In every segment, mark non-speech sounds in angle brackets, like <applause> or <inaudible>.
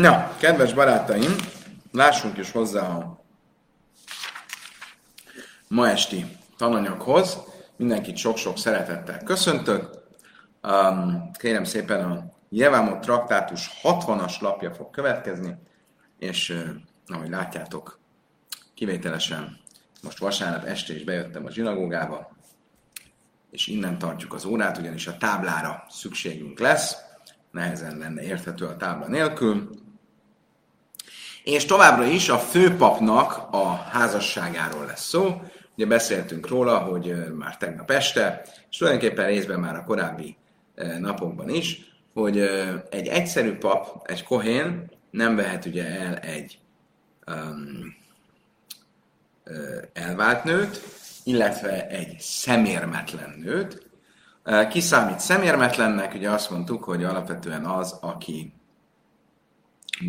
Na, kedves barátaim, lássunk is hozzá a ma esti tananyaghoz. Mindenkit sok-sok szeretettel köszöntök. Um, kérem szépen a Jevámot traktátus 60-as lapja fog következni, és uh, ahogy látjátok, kivételesen most vasárnap este is bejöttem a zsinagógába, és innen tartjuk az órát, ugyanis a táblára szükségünk lesz nehezen lenne érthető a tábla nélkül. És továbbra is a főpapnak a házasságáról lesz szó. Ugye beszéltünk róla, hogy már tegnap este, és tulajdonképpen részben már a korábbi napokban is, hogy egy egyszerű pap, egy kohén nem vehet ugye el egy um, elvált nőt, illetve egy szemérmetlen nőt, ki számít szemérmetlennek? Ugye azt mondtuk, hogy alapvetően az, aki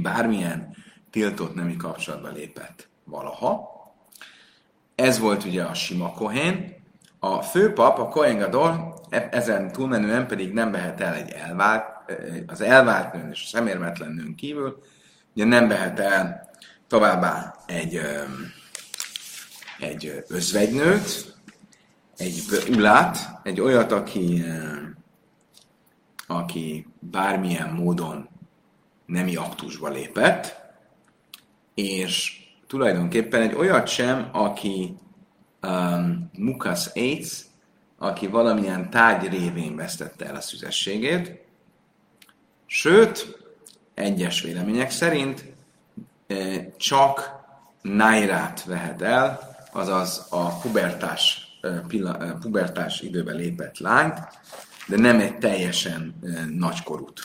bármilyen tiltott nemi kapcsolatba lépett valaha. Ez volt ugye a sima kohén. A főpap, a Kohen Gadol, e- ezen túlmenően pedig nem vehet el egy elvált, az elvált nőn és a szemérmetlen nőn kívül, ugye nem vehet el továbbá egy, egy özvegynőt, egy ulát, egy olyat, aki, eh, aki bármilyen módon nemi aktusba lépett, és tulajdonképpen egy olyat sem, aki um, mukas AIDS, aki valamilyen tárgy révén vesztette el a szüzességét, sőt, egyes vélemények szerint eh, csak nájrát vehet el, azaz a pubertás pubertás időben lépett lányt, de nem egy teljesen nagykorút.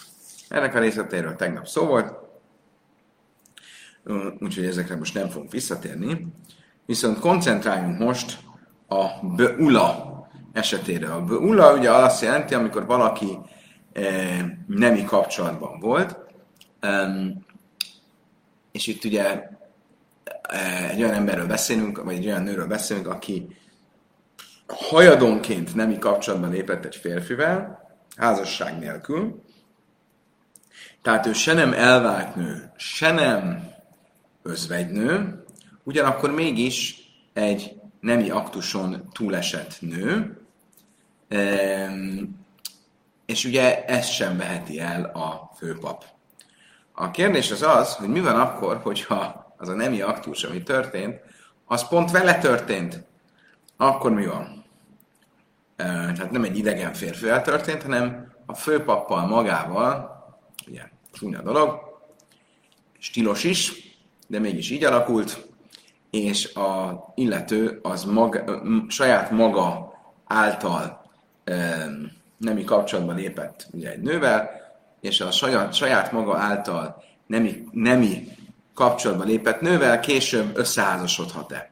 Ennek a részletéről tegnap szó volt, úgyhogy ezekre most nem fogunk visszatérni. Viszont koncentráljunk most a beula esetére. A beula ugye azt jelenti, amikor valaki e, nemi kapcsolatban volt, és itt ugye egy olyan emberről beszélünk, vagy egy olyan nőről beszélünk, aki hajadonként nemi kapcsolatban lépett egy férfivel, házasság nélkül, tehát ő se nem elvált nő, se nem özvegynő, ugyanakkor mégis egy nemi aktuson túlesett nő, és ugye ezt sem veheti el a főpap. A kérdés az az, hogy mi van akkor, hogyha az a nemi aktus, ami történt, az pont vele történt, akkor mi van? Tehát nem egy idegen férfivel történt, hanem a főpappal magával, ugye csúnya dolog, stilos is, de mégis így alakult, és a illető az maga, saját maga által nemi kapcsolatban lépett ugye egy nővel, és a saját, saját maga által nemi, nemi kapcsolatban lépett nővel később összeházasodhat-e.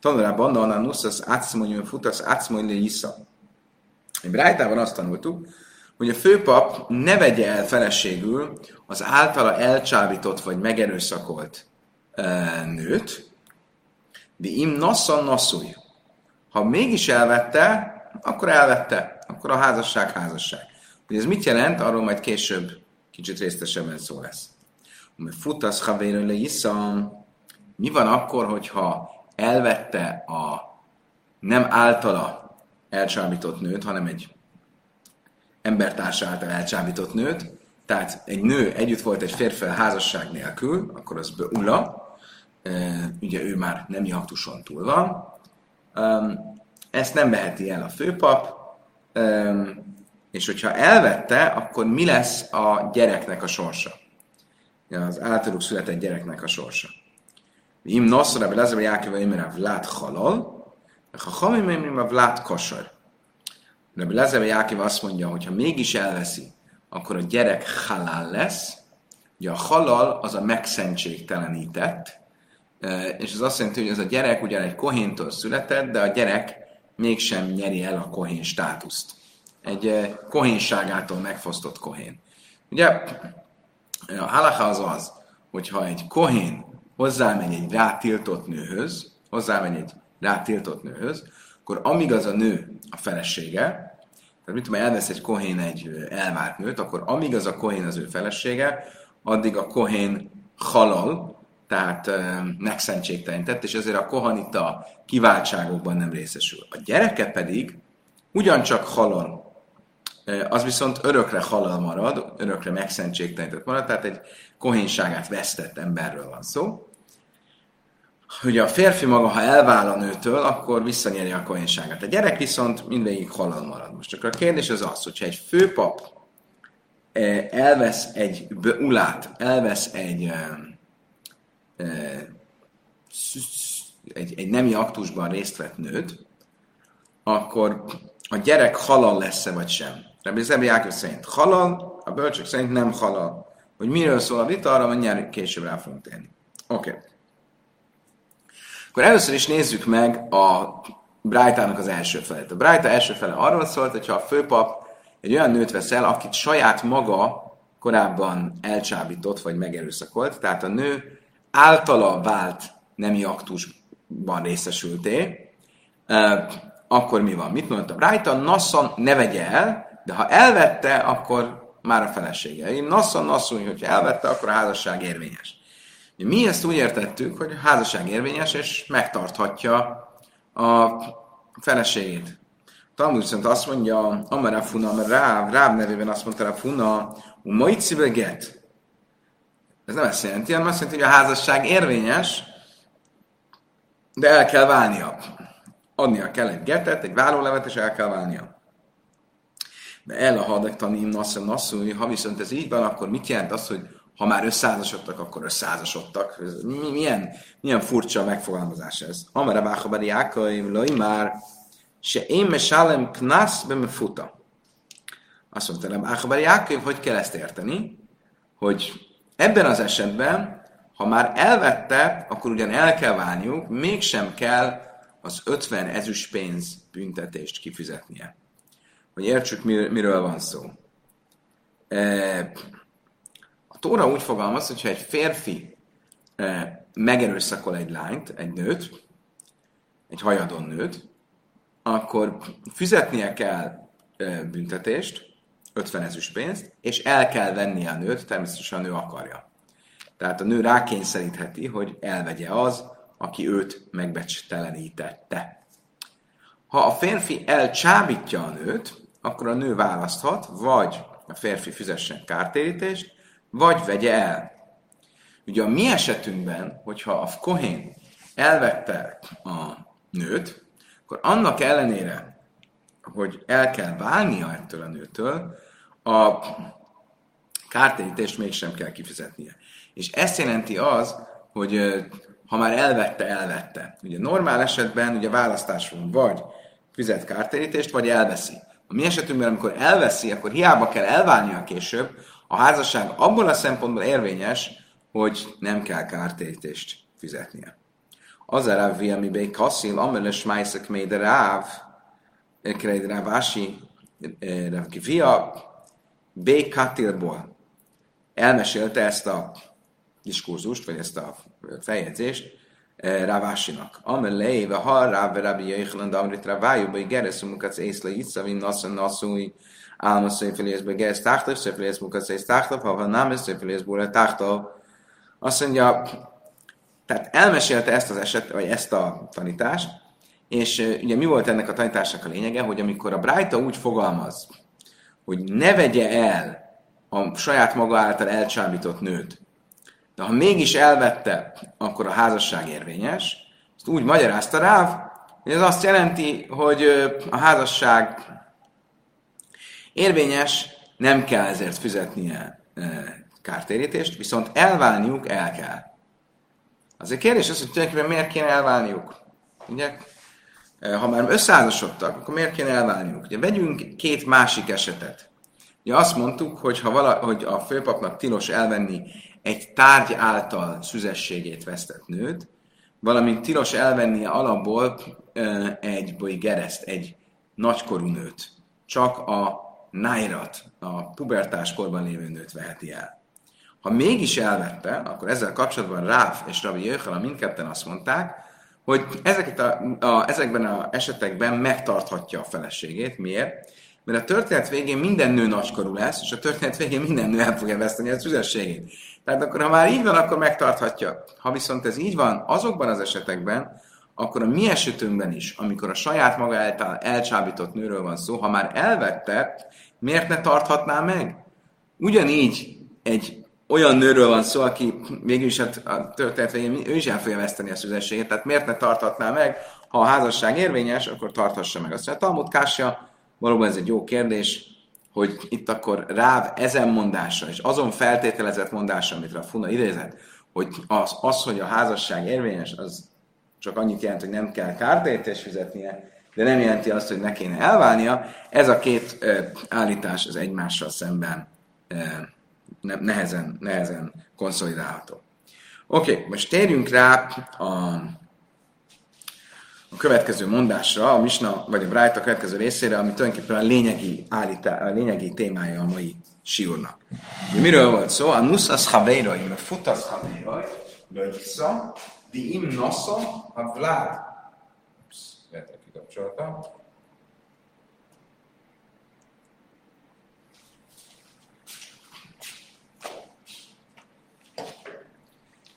Tanulában, a nuszas átszmonyő futasz átszmonyő vissza. Egy Brájtában azt tanultuk, hogy a főpap ne vegye el feleségül az általa elcsábított vagy megerőszakolt e, nőt, de im nasszan nasszúj. Ha mégis elvette, akkor elvette, akkor a házasság házasság. Hogy ez mit jelent, arról majd később kicsit részletesebben szó lesz. Mert futasz havérő iszam, mi van akkor, hogyha elvette a nem általa elcsábított nőt, hanem egy embertársa által elcsábított nőt, tehát egy nő együtt volt egy férfi házasság nélkül, akkor az beula, ugye ő már nem aktuson túl van, ezt nem veheti el a főpap, és hogyha elvette, akkor mi lesz a gyereknek a sorsa? Az általuk született gyereknek a sorsa. Im noszra, belezve Jákeva imre vlád halal, ha Chamim a vlád kasar. Rabbi Lezebe Jákiv azt mondja, hogy ha mégis elveszi, akkor a gyerek halál lesz. Ugye a halal az a megszentségtelenített, és ez azt jelenti, hogy ez a gyerek ugyan egy kohéntól született, de a gyerek mégsem nyeri el a kohén státuszt. Egy kohénságától megfosztott kohén. Ugye a halacha az az, hogyha egy kohén hozzámegy egy rátiltott nőhöz, hozzámegy egy rá tiltott nőhöz, akkor amíg az a nő a felesége, tehát mit tudom, elvesz egy kohén egy elvált nőt, akkor amíg az a kohén az ő felesége, addig a kohén halal, tehát megszentségtelenített, és ezért a kohanita kiváltságokban nem részesül. A gyereke pedig ugyancsak halal, az viszont örökre halal marad, örökre megszentségtelenített marad, tehát egy kohénságát vesztett emberről van szó. Hogy a férfi maga, ha elvál a nőtől, akkor visszanyeri a kohénságát. A gyerek viszont mindvégig halal marad. Most csak a kérdés az az, hogyha egy főpap elvesz egy ulát, elvesz egy egy, egy nemi aktusban részt vett nőt, akkor a gyerek halal lesz-e vagy sem. Rabbi Zebi Jákos szerint halal, a bölcsök szerint nem halal. Hogy miről szól a vita, arra mindjárt később rá fogunk térni. Oké. Okay. Akkor először is nézzük meg a Brájtának az első felét. A Brájta első fele arról szólt, hogy ha a főpap egy olyan nőt vesz el, akit saját maga korábban elcsábított vagy megerőszakolt, tehát a nő általa vált nemi aktusban részesülté, akkor mi van? Mit mondtam? Rájta, Nasszan ne vegye el, de ha elvette, akkor már a felesége. Én Nasszan, Nasszon, hogyha elvette, akkor a házasság érvényes. Mi ezt úgy értettük, hogy a házasság érvényes, és megtarthatja a feleségét. Talmud viszont azt mondja, Amara Funa, Ráv, Ráv nevében azt mondta a Funa, Umaicibe get. Ez nem ezt jelenti, hanem azt jelenti, hogy a házasság érvényes, de el kell válnia. Adnia kell egy getet, egy vállólevet, és el kell válnia. De el a hadaktani nasszony nasszony, ha viszont ez így van, akkor mit jelent az, hogy ha már összeházasodtak, akkor összeházasodtak? Milyen, milyen furcsa megfogalmazás ez. Amara báhabari ákaim, loi már, se én mesálem knasz futa. Azt mondta, nem, Áhabari Jákov, hogy kell ezt érteni? Hogy Ebben az esetben, ha már elvette, akkor ugyan el kell válniuk, mégsem kell az 50 ezüst pénz büntetést kifizetnie. Hogy értsük, miről van szó. E, Tóra úgy fogalmaz, hogyha egy férfi e, megerőszakol egy lányt, egy nőt, egy hajadon nőt, akkor fizetnie kell e, büntetést, 50 ezüst pénzt, és el kell venni a nőt, természetesen a nő akarja. Tehát a nő rákényszerítheti, hogy elvegye az, aki őt megbecstelenítette. Ha a férfi elcsábítja a nőt, akkor a nő választhat, vagy a férfi fizessen kártérítést, vagy vegye el. Ugye a mi esetünkben, hogyha a kohén elvette a nőt, akkor annak ellenére, hogy el kell válnia ettől a nőtől, a kártérítést mégsem kell kifizetnie. És ezt jelenti az, hogy ha már elvette, elvette. Ugye normál esetben ugye választás van, vagy fizet kártérítést, vagy elveszi. A mi esetünkben, amikor elveszi, akkor hiába kell elválnia később, a házasság abból a szempontból érvényes, hogy nem kell kártérítést fizetnie. Az a ráv, ami bé kasszil, ameles májszak méde ráv, Kreid Rávási, Via B. Katilból elmesélte ezt a diskurzust, vagy ezt a feljegyzést Rávásinak. Amelé, ve ha Ráv, Rabbi Jöjjelen, Damrit Rávájú, vagy Geres, Mukac, Észle, Itzavin, Nassan, Nassui, Álma, Széfelész, be Geres, Táhtav, Széfelész, Mukac, Ész, Táhtav, ha van nem, Széfelész, Búra, Táhtav. Azt mondja, tehát elmesélte ezt az eset, vagy ezt a tanítást, és ugye mi volt ennek a tanításnak a lényege, hogy amikor a Brájta úgy fogalmaz, hogy ne vegye el a saját maga által elcsábított nőt, de ha mégis elvette, akkor a házasság érvényes. Ezt úgy magyarázta rá, hogy ez azt jelenti, hogy a házasság érvényes, nem kell ezért fizetnie kártérítést, viszont elválniuk el kell. Azért kérdés az, hogy tulajdonképpen miért kéne elválniuk? Ugye, ha már összeházasodtak, akkor miért kéne elválniuk? Ugye vegyünk két másik esetet. Ugye azt mondtuk, hogy, ha vala, hogy a főpapnak tilos elvenni egy tárgy által szüzességét vesztett nőt, valamint tilos elvennie alapból egy boly gereszt, egy nagykorú nőt. Csak a nájrat, a pubertás korban lévő nőt veheti el. Ha mégis elvette, akkor ezzel kapcsolatban Ráf és Ravi Jöjjhala mindketten azt mondták, hogy ezeket a, a, ezekben az esetekben megtarthatja a feleségét. Miért? Mert a történet végén minden nő nagykorú lesz, és a történet végén minden nő el fogja veszteni az üzességét. Tehát akkor, ha már így van, akkor megtarthatja. Ha viszont ez így van, azokban az esetekben, akkor a mi esetünkben is, amikor a saját maga által elcsábított nőről van szó, ha már elvette, miért ne tarthatná meg? Ugyanígy egy olyan nőről van szó, aki végül hát a történet végén ő is el fogja veszteni a szüzességét, tehát miért ne tarthatná meg, ha a házasság érvényes, akkor tarthassa meg. Azt mondja, Talmud Kásja, valóban ez egy jó kérdés, hogy itt akkor Ráv ezen mondása, és azon feltételezett mondása, amit a Funa idézett, hogy az, az, hogy a házasság érvényes, az csak annyit jelent, hogy nem kell kártérítést fizetnie, de nem jelenti azt, hogy ne kéne elválnia. Ez a két ö, állítás az egymással szemben ö, nehezen, nehezen konszolidálható. Oké, okay, most térjünk rá a következő mondásra, a Misna, vagy a Bright a következő részére, ami tulajdonképpen a lényegi, állítá, a lényegi témája a mai siúrnak. Miről volt szó? A nuszas haveiroi, a futas haveiroi, Löjsza, di im nosza, a vlád. Lehet, kikapcsoltam.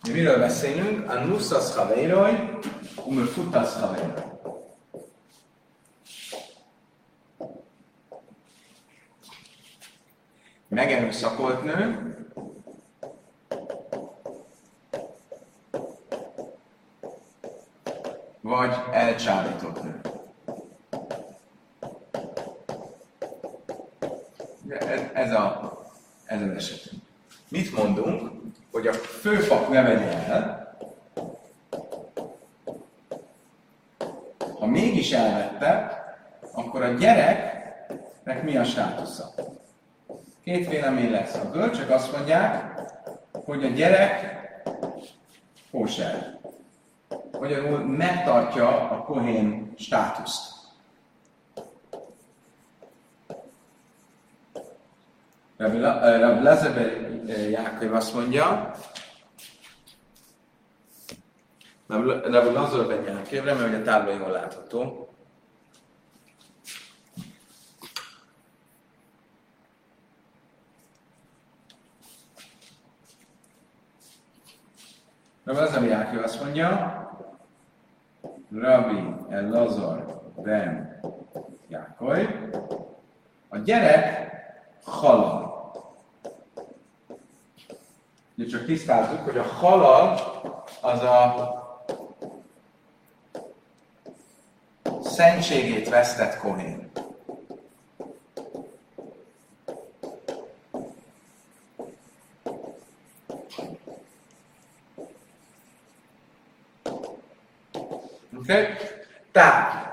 Mi miről beszélünk? A nuszas haveiroi, umör futas haveiroi. Megerőszakolt nő, vagy elcsábított nő. Ez, a, ez az esetünk. Mit mondunk? Hogy a főpap ne vegye el, ha mégis elvette, akkor a gyereknek mi a státusza? Két vélemény lesz. A bölcsök azt mondják, hogy a gyerek kóser. Magyarul megtartja a kohén státuszt. Rabbi Lezeber Jákob azt mondja, Rabbi Lezeber Jákob, remélem, hogy a tábla jól látható. Rabbi Lezeber Jákob azt mondja, Rabbi Elazar ben Jákob, a gyerek halal. Ugye csak tisztáztuk, hogy a halal az a szentségét vesztett kohén. Okay? Tehát,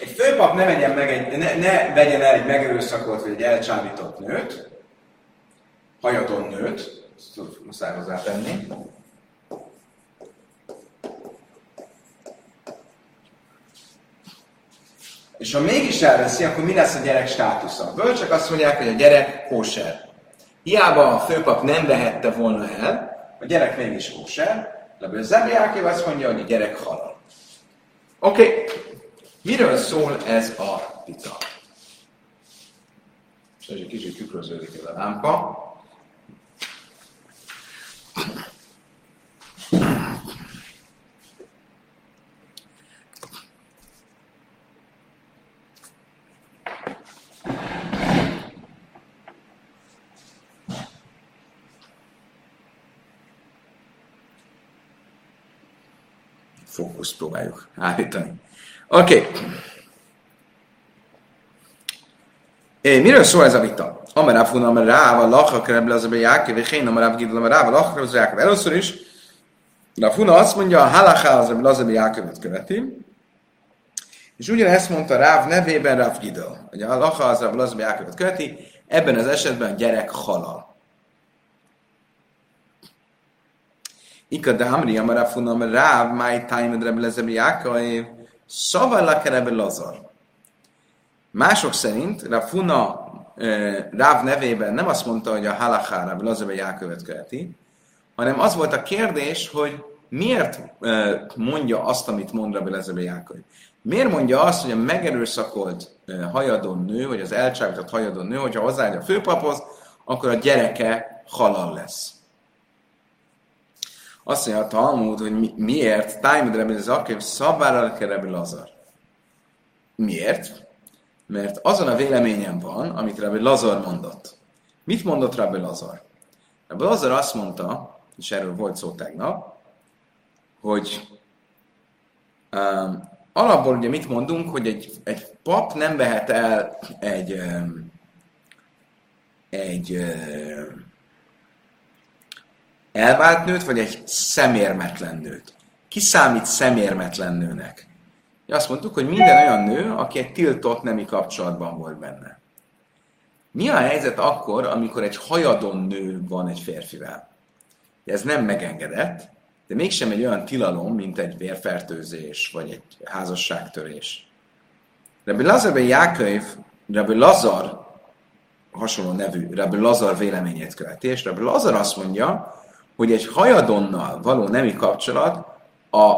egy főpap ne, vegyen meg egy, ne, ne vegyen el egy megerőszakolt vagy egy elcsábított nőt, hajaton nőt, ezt muszáj hozzátenni, És ha mégis elveszi, akkor mi lesz a gyerek státusza? Bölcsek azt mondják, hogy a gyerek kóser. Hiába a főpap nem vehette volna el, a gyerek mégis kóser, de Zebjákév azt mondja, hogy a gyerek halal. Oké, okay. miről szól ez a vita? És egy kicsit tükröződik ez a lámpa. Próbáljuk állítani. Oké. Okay. Miről szól ez a vita? Amaráv hun, amaráv, a lachak reble az a Jákev, és én amaráv gidul, amaráv, a lachak az a Jákev. Először is, de a Funa azt mondja, a halaká az a Lazabi Jákevet követi, és ugyanezt mondta Ráv nevében Ráv Gidel, hogy a lacha az a Lazabi követi, ebben az esetben a gyerek halal. Ika damri amarafunam ráv, máj tájmed rebbe lezebi Jákaiv, szavala kerebe lazar. Mások szerint Rafuna Ráv nevében nem azt mondta, hogy a halachára Rabbi Lazar Jákövet követi, hanem az volt a kérdés, hogy miért mondja azt, amit mond Rabbi Lazar Jáköv. Miért mondja azt, hogy a megerőszakolt hajadon nő, vagy az elcsábított hajadon nő, hogyha hozzááll a főpaphoz, akkor a gyereke halal lesz. Azt mondja a Talmud, hogy mi, miért Tájmud Rebbi szabára kell Rebbi Lazar. Miért? Mert azon a véleményem van, amit Rebbi Lazar mondott. Mit mondott Rebbi Lazar? Rebbi Lazar azt mondta, és erről volt szó tegnap, hogy um, alapból ugye mit mondunk, hogy egy, egy pap nem vehet el egy um, egy um, elvált nőt, vagy egy szemérmetlen nőt. Ki számít szemérmetlen nőnek? Azt mondtuk, hogy minden olyan nő, aki egy tiltott nemi kapcsolatban volt benne. Mi a helyzet akkor, amikor egy hajadon nő van egy férfivel? Ez nem megengedett, de mégsem egy olyan tilalom, mint egy vérfertőzés, vagy egy házasságtörés. Rabbi Lazar ben Jáköv, Rabbi Lazar, hasonló nevű Rabbi Lazar véleményét követi, és Rabbi Lazar azt mondja, hogy egy hajadonnal való nemi kapcsolat a,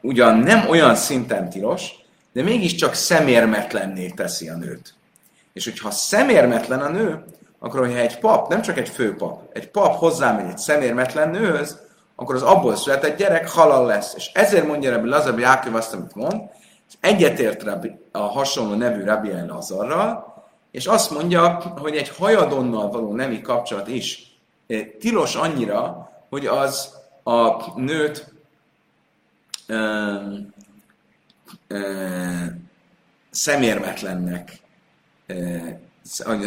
ugyan nem olyan szinten tilos, de mégiscsak szemérmetlenné teszi a nőt. És hogyha szemérmetlen a nő, akkor hogyha egy pap, nem csak egy főpap, egy pap hozzámegy egy szemérmetlen nőhöz, akkor az abból született gyerek halal lesz. És ezért mondja Rabbi Lazar Jákov azt, amit mond, és egyetért Rabbi, a hasonló nevű Rabbi Lazarral, és azt mondja, hogy egy hajadonnal való nemi kapcsolat is tilos annyira, hogy az a nőt ö, ö, szemérmetlennek, ö,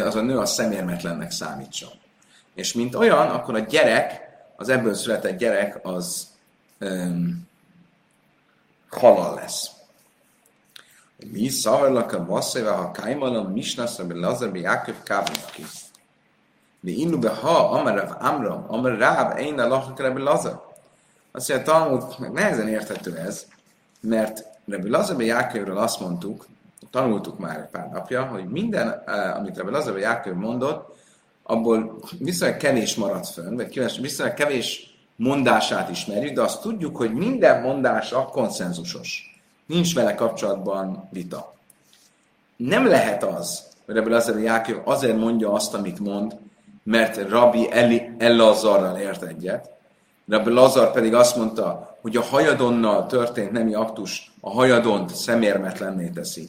az a nő a szemérmetlennek számítson. És mint olyan, akkor a gyerek, az ebből született gyerek, az ö, halal lesz. Mi szavarlak a vasszével, ha kájmalom, misnasz, ami lazarbi Jáköv kábnaki. De innu be ha, amar Rav Amram, amar Rav, én a lachak Rabbi Lazar. Azt mondja, Talmud, meg nehezen érthető ez, mert Rabbi Lazar Jákövről azt mondtuk, tanultuk már egy pár napja, hogy minden, eh, amit Rabbi Lazar Jáköv mondott, abból viszonylag kevés maradt fönn, vagy viszonylag kevés mondását ismerjük, de azt tudjuk, hogy minden mondása konszenzusos. Nincs vele kapcsolatban vita. Nem lehet az, hogy Rabbi Lazar Jáköv azért mondja azt, amit mond, mert Rabbi Eli, Elazarral ért egyet. Rabbi Lazar pedig azt mondta, hogy a hajadonnal történt nemi aktus a hajadont szemérmetlenné teszi.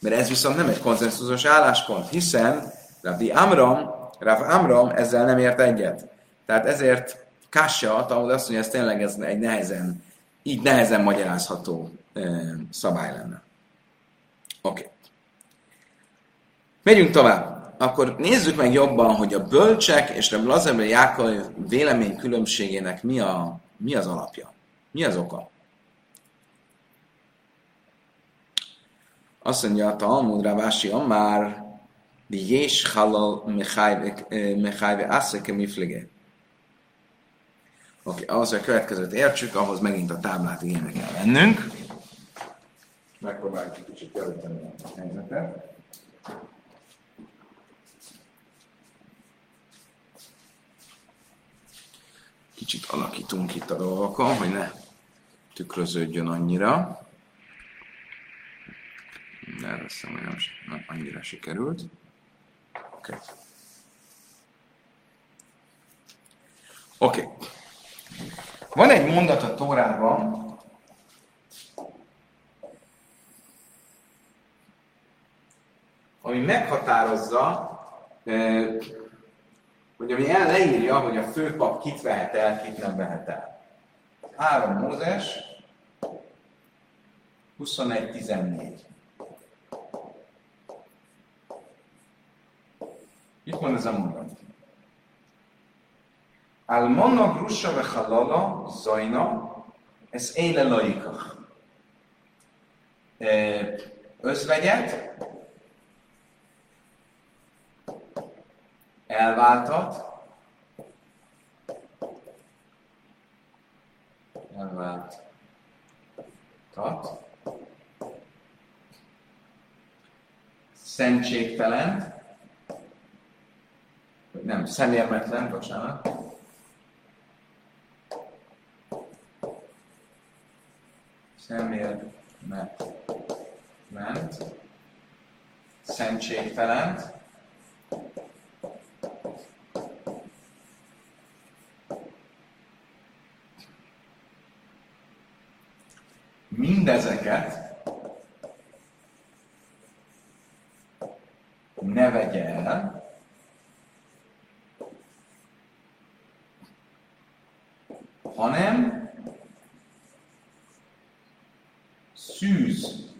Mert ez viszont nem egy konszenzusos álláspont, hiszen Rabbi Amram, Rabbi Amram ezzel nem ért egyet. Tehát ezért Kásja, ahol azt mondja, ez tényleg ez egy nehezen, így nehezen magyarázható szabály lenne. Oké. Okay. Megyünk tovább akkor nézzük meg jobban, hogy a bölcsek és a Lazarbe Jákov vélemény különbségének mi, a, mi az alapja. Mi az oka? Azt mondja a Talmud Rávási Amár, di jés halal mechajve asszeke miflige. Oké, ahhoz, hogy a következőt értsük, ahhoz megint a táblát igénybe kell vennünk. Megpróbáljuk kicsit javítani a helyzetet. Kicsit alakítunk itt a dolgokon, hogy ne tükröződjön annyira. De azt hiszem, hogy nem annyira sikerült. Oké. Okay. Oké. Okay. Van egy mondat a Tórában, ami meghatározza hogy ami el leírja, hogy a főpap kit vehet el, kit nem vehet el. 3 Mózes, 21-14. Mit mond ez a mondat? Almona grussa ve halala zajna, ez éle laikach. Özvegyet, elváltat, elváltat, szentségtelen, nem, szemérmetlen, bocsánat, szemérmetlen. Szentségtelent, mindezeket ne vegye el, hanem szűz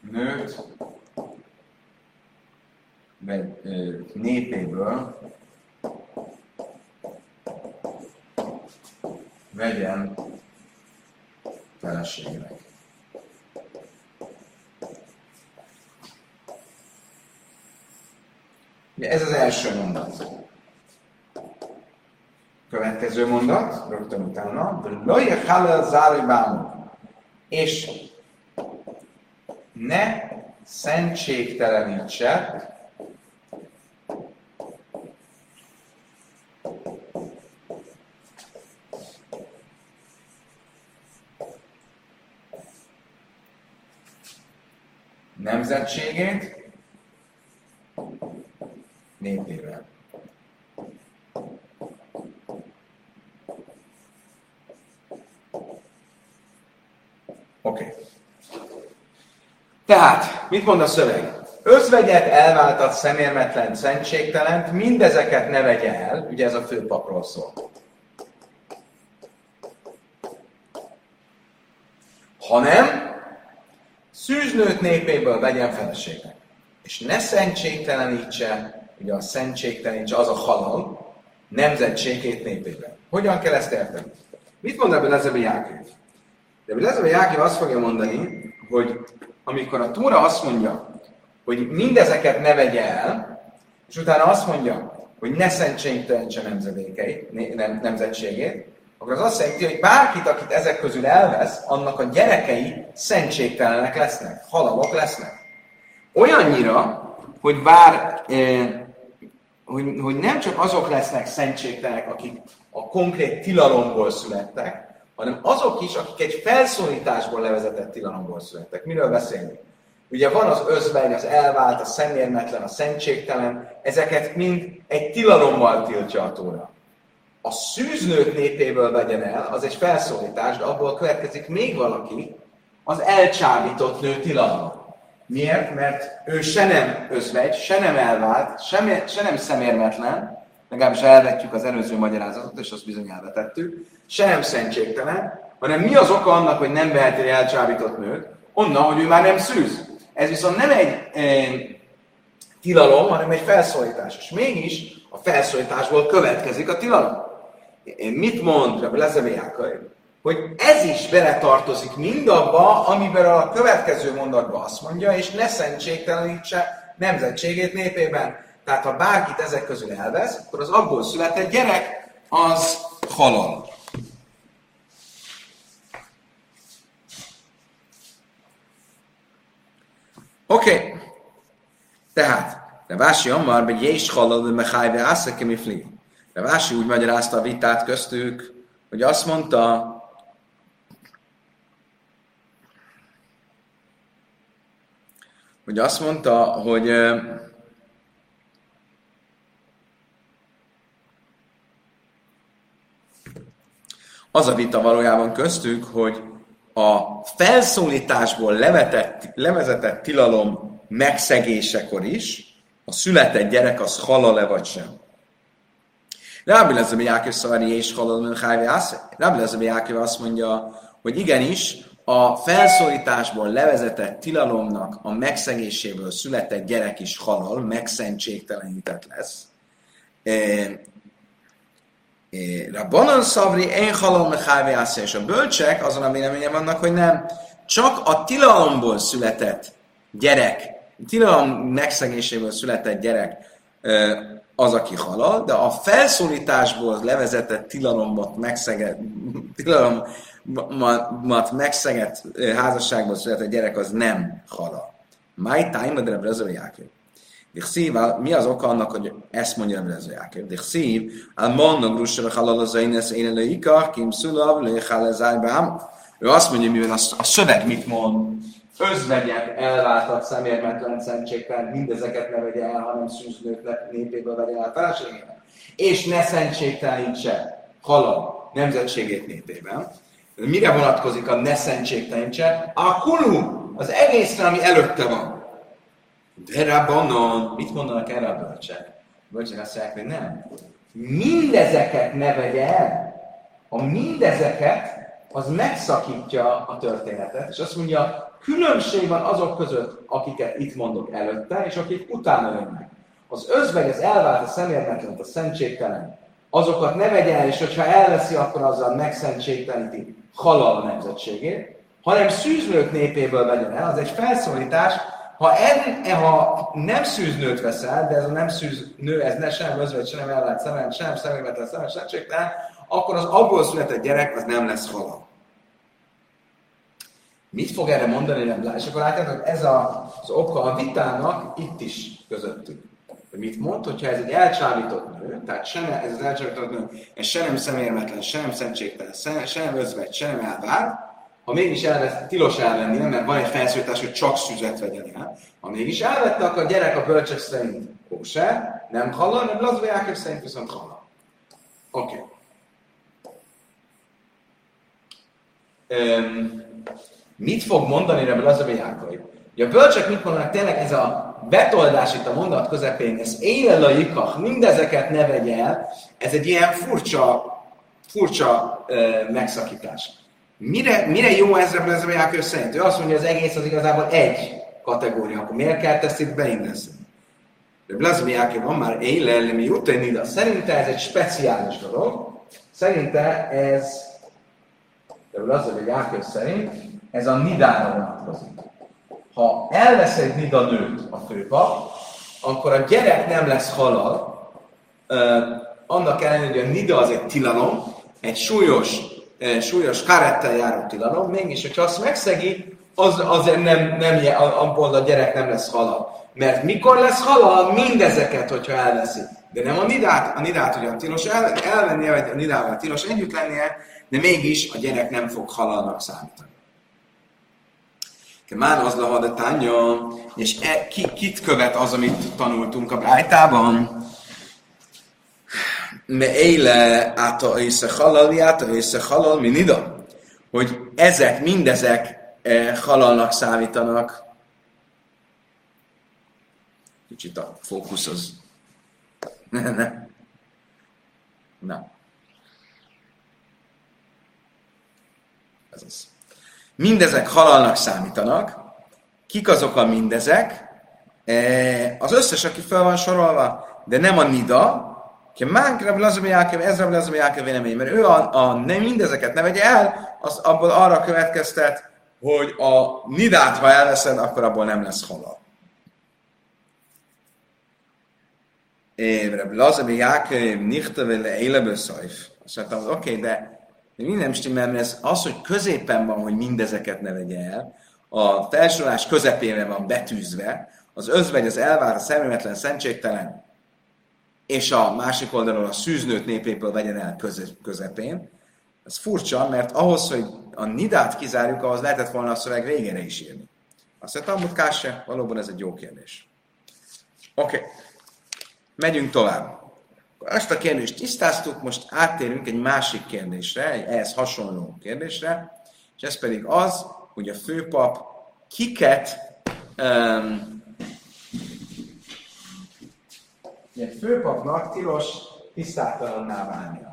nőt népéből első mondat. Következő mondat, rögtön utána, Loje Halel és ne szentségtelenítse. Nemzetségét népével. Oké. Okay. Tehát, mit mond a szöveg? Özvegyet elváltat szemérmetlen, szentségtelent, mindezeket ne vegye el, ugye ez a főpapról szól. Hanem szűznőt népéből vegyen feleségnek. És ne szentségtelenítse, ugye a szentségtelenítse az a halal, nemzetségét népében. Hogyan kell ezt érteni? Mit mond ebből Lezebe Jákév? De Lezebe Jákév azt fogja mondani, hogy amikor a Tóra azt mondja, hogy mindezeket ne vegye el, és utána azt mondja, hogy ne szentségtelentse nemzedékeit, nem, nemzetségét, akkor az azt jelenti, hogy bárkit, akit ezek közül elvesz, annak a gyerekei szentségtelenek lesznek, halalok lesznek. Olyannyira, hogy bár, eh, hogy, hogy nem csak azok lesznek szentségtelenek, akik a konkrét tilalomból születtek, hanem azok is, akik egy felszólításból levezetett tilalomból születtek. Miről beszélünk? Ugye van az özvegy, az elvált, a szemérmetlen, a szentségtelen, ezeket mind egy tilalommal tiltja a tóra. A szűznők népéből vegyen el, az egy felszólítás, de abból következik még valaki, az elcsábított nő tilalma. Miért? Mert ő se nem özvegy, se nem elvált, se, se nem szemérmetlen, legalábbis elvetjük az előző magyarázatot, és azt bizony elvetettük, se nem szentségtelen, hanem mi az oka annak, hogy nem veheti egy elcsábított nőt? Onnan, hogy ő már nem szűz. Ez viszont nem egy e, tilalom, hanem egy felszólítás. És mégis a felszólításból következik a tilalom. Mit mond Rabbi Lezeviákai? Hogy ez is beletartozik mindabba, amiben a következő mondatban azt mondja, és ne szentségtelenítse nemzetségét népében. Tehát ha bárkit ezek közül elvesz, akkor az abból született gyerek az halal. Oké. Okay. Tehát, de Vási Ammar, hogy Jés halal, de Mechájve Ászeke Mifli. De Vási úgy magyarázta a vitát köztük, hogy azt mondta, hogy azt mondta, hogy az a vita valójában köztük, hogy a felszólításból levetett, levezetett tilalom megszegésekor is a született gyerek az halal-e vagy sem. Rábi Lezebe Jákov Szavari és halal Rábi Lezebe Jákov azt mondja, hogy igenis, a felszólításból levezetett tilalomnak a megszegéséből született gyerek is halal, megszentségtelenített lesz. Rabbanon Szavri, én halom mehávé és a bölcsek azon a véleményem vannak, hogy nem. Csak a tilalomból született gyerek, tilalom megszegéséből született gyerek az, aki halal, de a felszólításból levezetett tilalomot <laughs> megszegett, tilalomat megszegett házasságból született gyerek az nem halal. My time, de Rebbe Jákob. Dichszív, mi az oka annak, hogy ezt mondja Rebbe Jákob? Dichszív, al mondom, russar halal az énes én elő kim szulav, le halezáj Ő azt mondja, mivel a, a szöveg mit mond, özvegyet elváltat szemérmetlen szentségtelen, mindezeket ne vegye el, hanem szűznők népéből vegye el feleségének. És ne szentségtelenítse halal nemzetségét népében. Mire vonatkozik a ne szentségtelenítse? A kulhu, az egészre, ami előtte van. De rabbanon, mit mondanak erre a bölcsek? Bölcsek azt mondják, hogy nem. Mindezeket ne vegye el. A mindezeket, az megszakítja a történetet, és azt mondja, különbség van azok között, akiket itt mondok előtte, és akik utána jönnek. Az özvegy, az elvált, a szemérmetlen, a szentségtelen, azokat ne vegye el, és hogyha elveszi, akkor azzal megszentségteleníti halal nemzetségét, hanem szűznők népéből vegyen el, az egy felszólítás, ha, en, ha nem szűznőt veszel, de ez a nem szűznő, ez ne sem özvegy, sem elvált szemem, sem szemérmetlen, sem szentségtelen, akkor az abból született gyerek az nem lesz halal. Mit fog erre mondani nem És akkor látjátok, ez a, az oka a vitának itt is közöttük. Mit mond, hogyha ez egy elcsábított nő, tehát se ne, ez az elcsábított nő, ez se nem szemérmetlen, se nem szentségtelen, se, se nem özvegy, se nem elvár, ha mégis elvett, tilos elvenni, mert van egy felszólítás, hogy csak szüzet vegyen el. Ha mégis elvette, akkor a gyerek a bölcsek szerint kóse, nem halal, nem Lazba Jákob szerint viszont halal. Oké. Okay. Um, mit fog mondani Rebbe Lazar Jákob? a bölcsek mit mondanak, tényleg ez a betoldás itt a mondat közepén, ez élel a jikach, mindezeket ne vegye el, ez egy ilyen furcsa, furcsa uh, megszakítás. Mire, mire jó ez Rebbe Jákob szerint? Ő azt mondja, hogy az egész az igazából egy kategória, akkor miért kell ezt itt beindeszni? De Jákob van már élel, mi utáni, Szerinte ez egy speciális dolog, szerinte ez, de Jákob szerint ez a nidára vonatkozik. Ha elvesz egy nida nőt a főpap, akkor a gyerek nem lesz halal, annak ellenére, hogy a nida az egy tilalom, egy súlyos, súlyos karettel járó tilalom, mégis, hogyha azt megszegi, az, azért nem, nem, abból a gyerek nem lesz halal. Mert mikor lesz halal? Mindezeket, hogyha elveszi. De nem a nidát, a nidát ugyan tilos el, elvennie, vagy a nidával tilos együtt lennie, de mégis a gyerek nem fog halalnak számítani. Már az a tánya, és e, ki, kit követ az, amit tanultunk a Brájtában? Me éle áta észe halal, áta észe halal, mi nida? Hogy ezek, mindezek e, halalnak számítanak. Kicsit a fókusz az... Na. Ez az. Mindezek halalnak számítanak. Kik azok a mindezek? E, az összes, aki fel van sorolva, de nem a nida, ki mánk Rabbi Lazami Jákev, ez Rabbi Lazami Jákev vélemény, mert ő a, a nem mindezeket ne vegye el, az abból arra következtet, hogy a nidát, ha elveszed, akkor abból nem lesz halal. Rabbi Lazami Jákev, nichte vele éleből szajf. Azt mondtam, oké, okay, de de minden stimmel, mert ez az, hogy középen van, hogy mindezeket ne vegye el, a felsorolás közepére van betűzve, az özvegy, az elvár, a személetlen, szentségtelen, és a másik oldalon a szűznőt népéből vegyen el közepén. Ez furcsa, mert ahhoz, hogy a nidát kizárjuk, ahhoz lehetett volna a szöveg végére is írni. Azt mondta, Talmud Kásse, valóban ez egy jó kérdés. Oké, okay. megyünk tovább. Ezt a kérdést tisztáztuk, most áttérünk egy másik kérdésre, egy ehhez hasonló kérdésre, és ez pedig az, hogy a főpap kiket um, egy főpapnak tilos tisztátalanná válnia.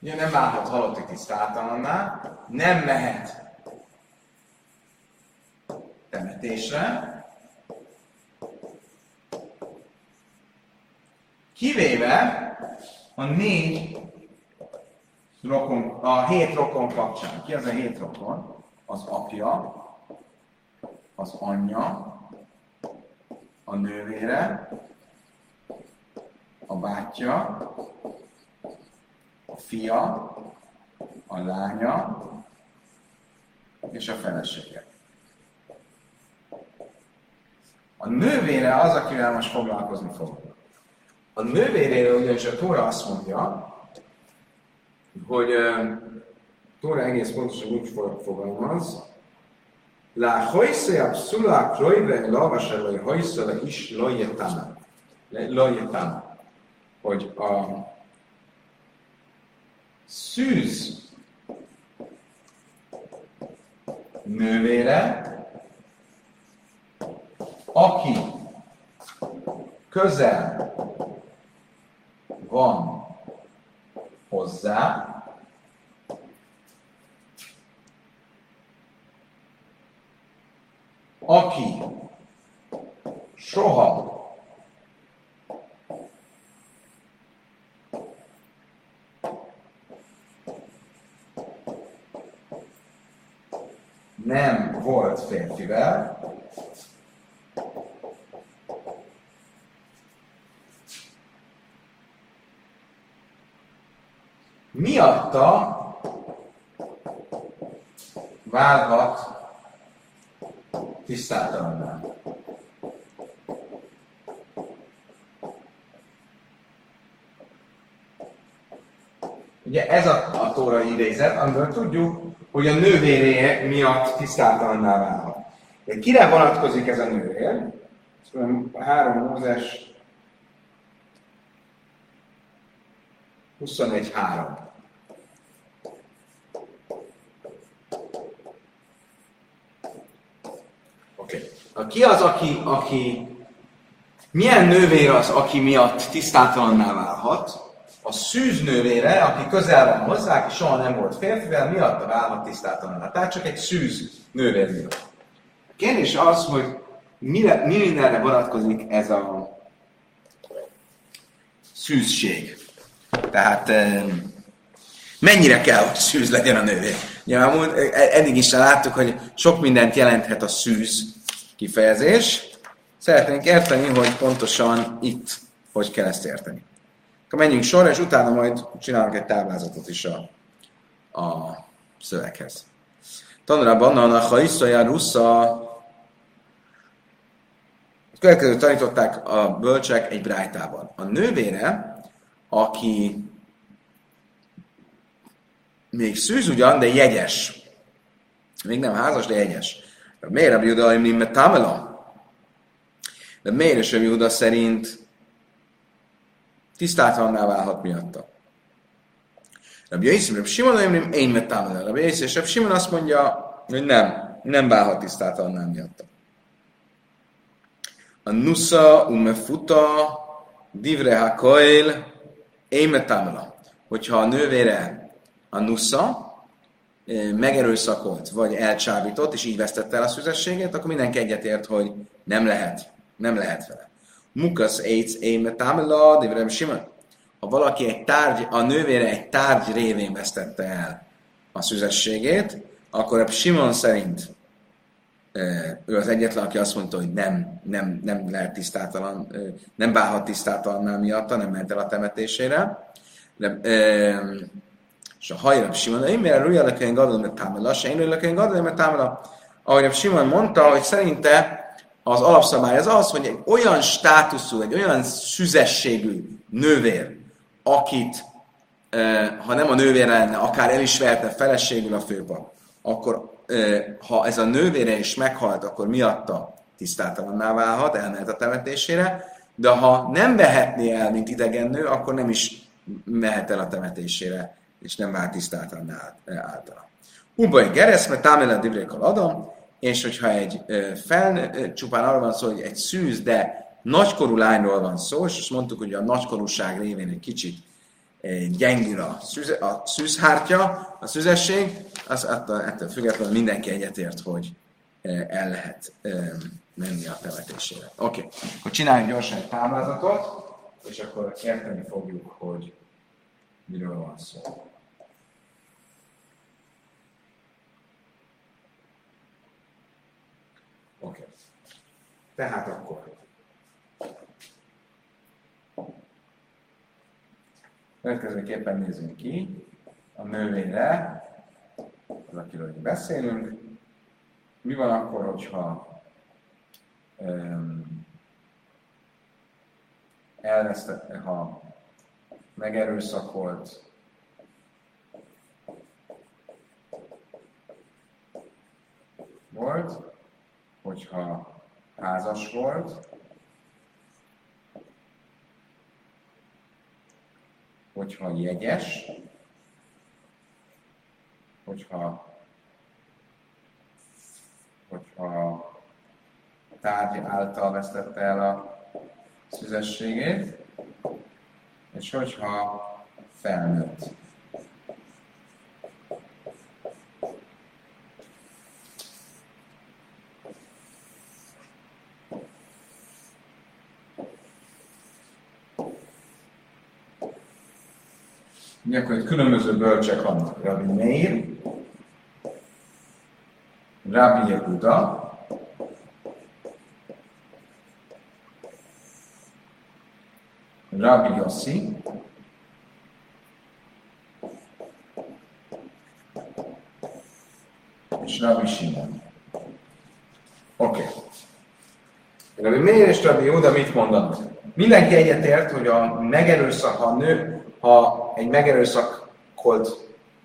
Ugye nem válhat halotti tisztátalanná, nem mehet temetésre, kivéve a négy rokon, a hét rokon kapcsán. Ki az a hét rokon? Az apja, az anyja, a nővére, a bátyja, a fia, a lánya és a felesége. A nővére az, akivel most foglalkozni fog. A nővéréről ugyanis a Tóra azt mondja, hogy Tóra egész pontosan úgy fogalmaz, La hajsze a pszula krojve lavase vagy hajsze is lojetana. Lojetana. Hogy a szűz nővére, aki közel van hozzá, aki soha nem volt férfivel, miatta válhat tisztátalanná. Ugye ez a, a tóra idézet, amiből tudjuk, hogy a nővéré miatt tisztátalanná válhat. De kire vonatkozik ez a nővér? Három Mózes 21.3. Oké. Okay. Ki az, aki, aki milyen nővér az, aki miatt tisztátalanná válhat? A szűz nővére, aki közel van hozzá, aki soha nem volt férfivel, miatt válhat tisztátalanná. Tehát csak egy szűz nővér miatt. A kérdés az, hogy mire, mi mindenre vonatkozik ez a szűzség. Tehát mennyire kell, hogy szűz legyen a nővér. Ugye, eddig is láttuk, hogy sok mindent jelenthet a szűz kifejezés. Szeretnénk érteni, hogy pontosan itt hogy kell ezt érteni. Akkor menjünk sorra, és utána majd csinálunk egy táblázatot is a, a szöveghez. Tanulában a Haiszaja Rusza a következőt tanították a bölcsek egy brájtában. A nővére, aki még szűz ugyan, de jegyes. Még nem házas, de jegyes. Miért a Juda Imnim Tamela? De miért is a Juda szerint tisztátalanná válhat miatta? Rabbi Yaiszim, Rabbi Simon, Imnim, én metámela. Rabbi és Rabbi Simon azt mondja, hogy nem, nem válhat tisztátalanná miatta. A Nusa, Umefuta, Divre Hakoil, én metámela. Hogyha a nővére a nusza megerőszakolt, vagy elcsábított, és így vesztette el a szüzességét, akkor mindenki egyetért, hogy nem lehet. Nem lehet vele. Mukasz eitz éme támela, divrem simon. Ha valaki egy tárgy, a nővére egy tárgy révén vesztette el a szüzességét, akkor a Simon szerint ő az egyetlen, aki azt mondta, hogy nem, nem, nem lehet tisztátalan, nem válhat tisztátalannál miatta, nem ment el a temetésére. De, és a hajrab Simon, én mire rúja lökén gadol, mert támela, se én lökén gadol, mert támela. Ahogy Simon mondta, hogy szerinte az alapszabály az az, hogy egy olyan státuszú, egy olyan szüzességű nővér, akit, ha nem a nővér lenne, akár el is vehetne feleségül a főpap, akkor ha ez a nővére is meghalt, akkor miatta tisztátalanná válhat, elmehet a temetésére, de ha nem vehetné el, mint idegen nő, akkor nem is mehet el a temetésére és nem vált tisztáltan általa. Umbai geresz, mert támelen divrékkal adom, és hogyha egy fel, csupán arról van szó, hogy egy szűz, de nagykorú lányról van szó, és azt mondtuk, hogy a nagykorúság révén egy kicsit gyengül a, szűz, a szűzhártya, a szüzesség, az attól, ettől függetlenül mindenki egyetért, hogy el lehet menni a temetésére. Oké, okay. akkor csináljunk gyorsan egy táblázatot, és akkor érteni fogjuk, hogy miről van szó. Oké. Okay. Tehát akkor. Következőképpen nézzünk ki. a nővére, az akiről beszélünk. Mi van akkor, hogyha um, elvesztette, ha megerőszakolt volt, hogyha házas volt, hogyha jegyes, hogyha, hogyha tárgy által vesztette el a szüzességét, és hogyha felnőtt. Akkor itt különböző bölcsek vannak. Rabbi Meir, Rabbi Yehuda, Rabbi Yossi, és Rabbi Simon. Oké. Okay. Rabbi Meir és Rabbi Yehuda mit mondanak? Mindenki egyetért, hogy a megerőszak, ha a nő, ha egy megerőszakolt,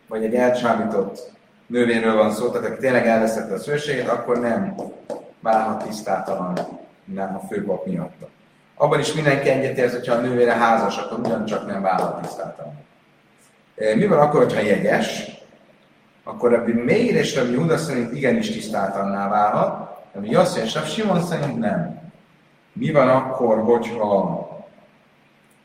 vagy egy elcsábított nővérről van szó, tehát aki tényleg elvesztette a szőségét, akkor nem válhat tisztátalan nem a főpap miatt. Abban is mindenki egyetért, hogyha a nővére házas, akkor ugyancsak nem válhat tisztátalan. E, mi van akkor, hogyha jegyes? Akkor ebbi Meir és Rabbi Huda szerint igenis tisztátalanná válhat, Rabbi Yossi és Rabbi Simon szerint nem. Mi van akkor, hogyha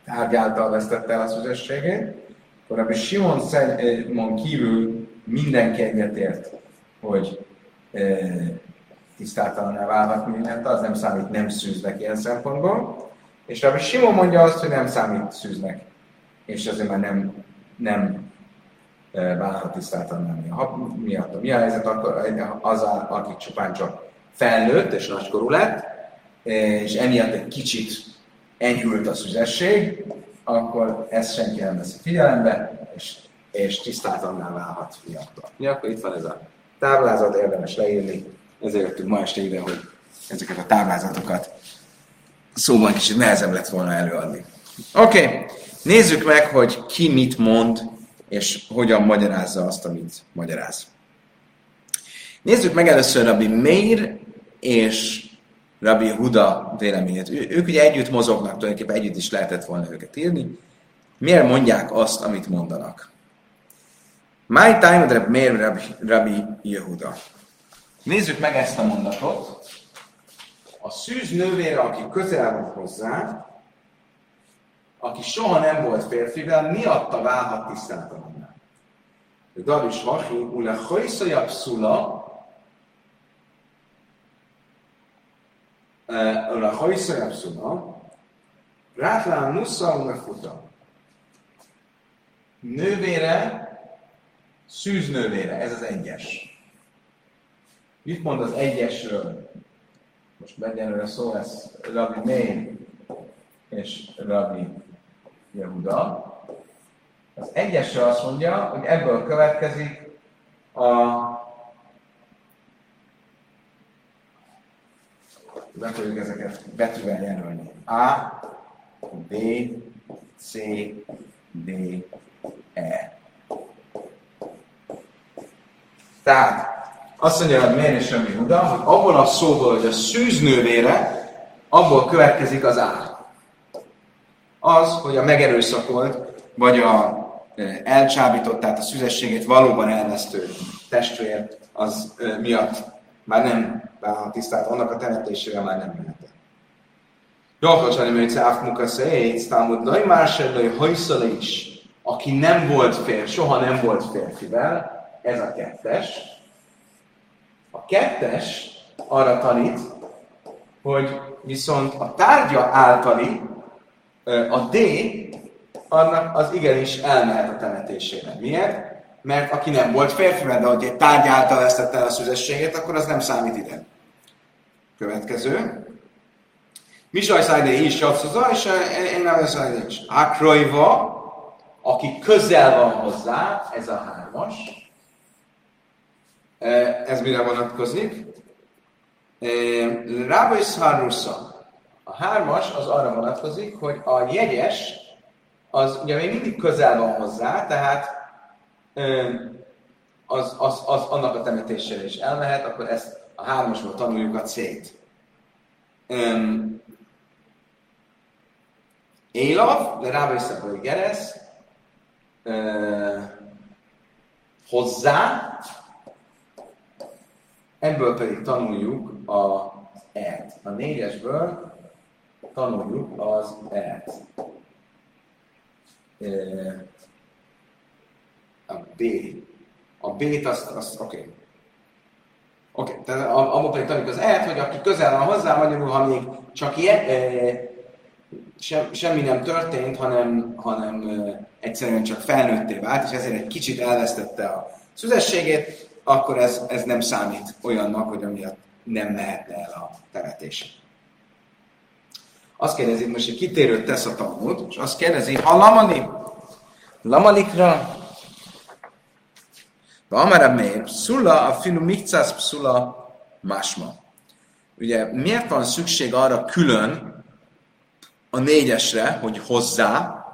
tárgyáltal vesztette el a szüzességét? Akkor Rabbi Simon szerint kívül mindenki egyetért, hogy e, tisztátalan válhat mindent, az nem számít nem szűznek ilyen szempontból. És Rabbi Simon mondja azt, hogy nem számít szűznek, és azért már nem, nem válhat tisztátalan miatt. Mi a helyzet akkor az, aki csupán csak felnőtt és nagykorú lett, és emiatt egy kicsit enyhült a szüzesség, akkor ezt senki nem veszi figyelembe, és és tisztátalanná válhat miatta. Ja, akkor itt van ez a táblázat, érdemes leírni. Ezért jöttünk ma este ide, hogy ezeket a táblázatokat szóban kicsit nehezebb lett volna előadni. Oké, okay. nézzük meg, hogy ki mit mond, és hogyan magyarázza azt, amit magyaráz. Nézzük meg először Rabbi Meir és Rabbi Huda véleményét. Ő, ők ugye együtt mozognak, tulajdonképpen együtt is lehetett volna őket írni. Miért mondják azt, amit mondanak? My time Reb Meir Rabbi, Rabbi Yehuda. Nézzük meg ezt a mondatot. A szűz nővére, aki közel van hozzá, aki soha nem volt férfivel, miatta válhat tisztátalanná. Daris Hachi, ule hajszajabb szula, ule hajszajabb szula, rátlán nusza, futa. Nővére Szűznővére, ez az egyes. Mit mond az egyesről? Most egyenlőre szó lesz Rabbi Meir és Rabbi Yehuda. Az egyesről azt mondja, hogy ebből következik a be fogjuk ezeket betűvel jelölni. A, B, C, D, E. Tehát azt mondja, hogy miért is semmi Huda, hogy abból a szóból, hogy a szűznővére, abból következik az ár. Az, hogy a megerőszakolt, vagy a e, elcsábított, tehát a szüzességét valóban elvesztő testvér, az e, miatt már nem válhat tisztát, annak a temetésével már nem mehet. Jolkacsani műce áfmuka széjt, támud laj már se laj is, aki nem volt fér, soha nem volt férfivel, ez a kettes. A kettes arra tanít, hogy viszont a tárgya általi, a D, annak az igenis elmehet a temetésére. Miért? Mert aki nem volt férfi, de hogy egy tárgy által vesztette el a szüzességét, akkor az nem számít ide. Következő. Misaj szájde is, Jatszóza, és én nem is. Akrojva, aki közel van hozzá, ez a hármas. Ez mire vonatkozik? Rába is A hármas az arra vonatkozik, hogy a jegyes, az ugye még mindig közel van hozzá, tehát az, az, az annak a temetésére is elmehet, akkor ezt a hármasból tanuljuk a C-t. Um, Élav, de rába is Geresz, uh, hozzá, ebből pedig tanuljuk a et. A négyesből tanuljuk az et. A B. A B-t azt, azt oké. Okay. Oké, okay. tehát abban pedig tanuljuk az et, hogy aki közel van hozzá, magyarul, ha még csak ilyen, e, sem, semmi nem történt, hanem, hanem e, egyszerűen csak felnőtté vált, és ezért egy kicsit elvesztette a szüzességét, akkor ez, ez nem számít olyannak, hogy amiatt nem mehetne el a temetés. Azt kérdezi, most egy kitérőt tesz a Talmud, és azt kérdezi, ha lamani, lamalikra, Amara Meir, pszula, a filu mikcász pszula másma. Ugye miért van szükség arra külön a négyesre, hogy hozzá,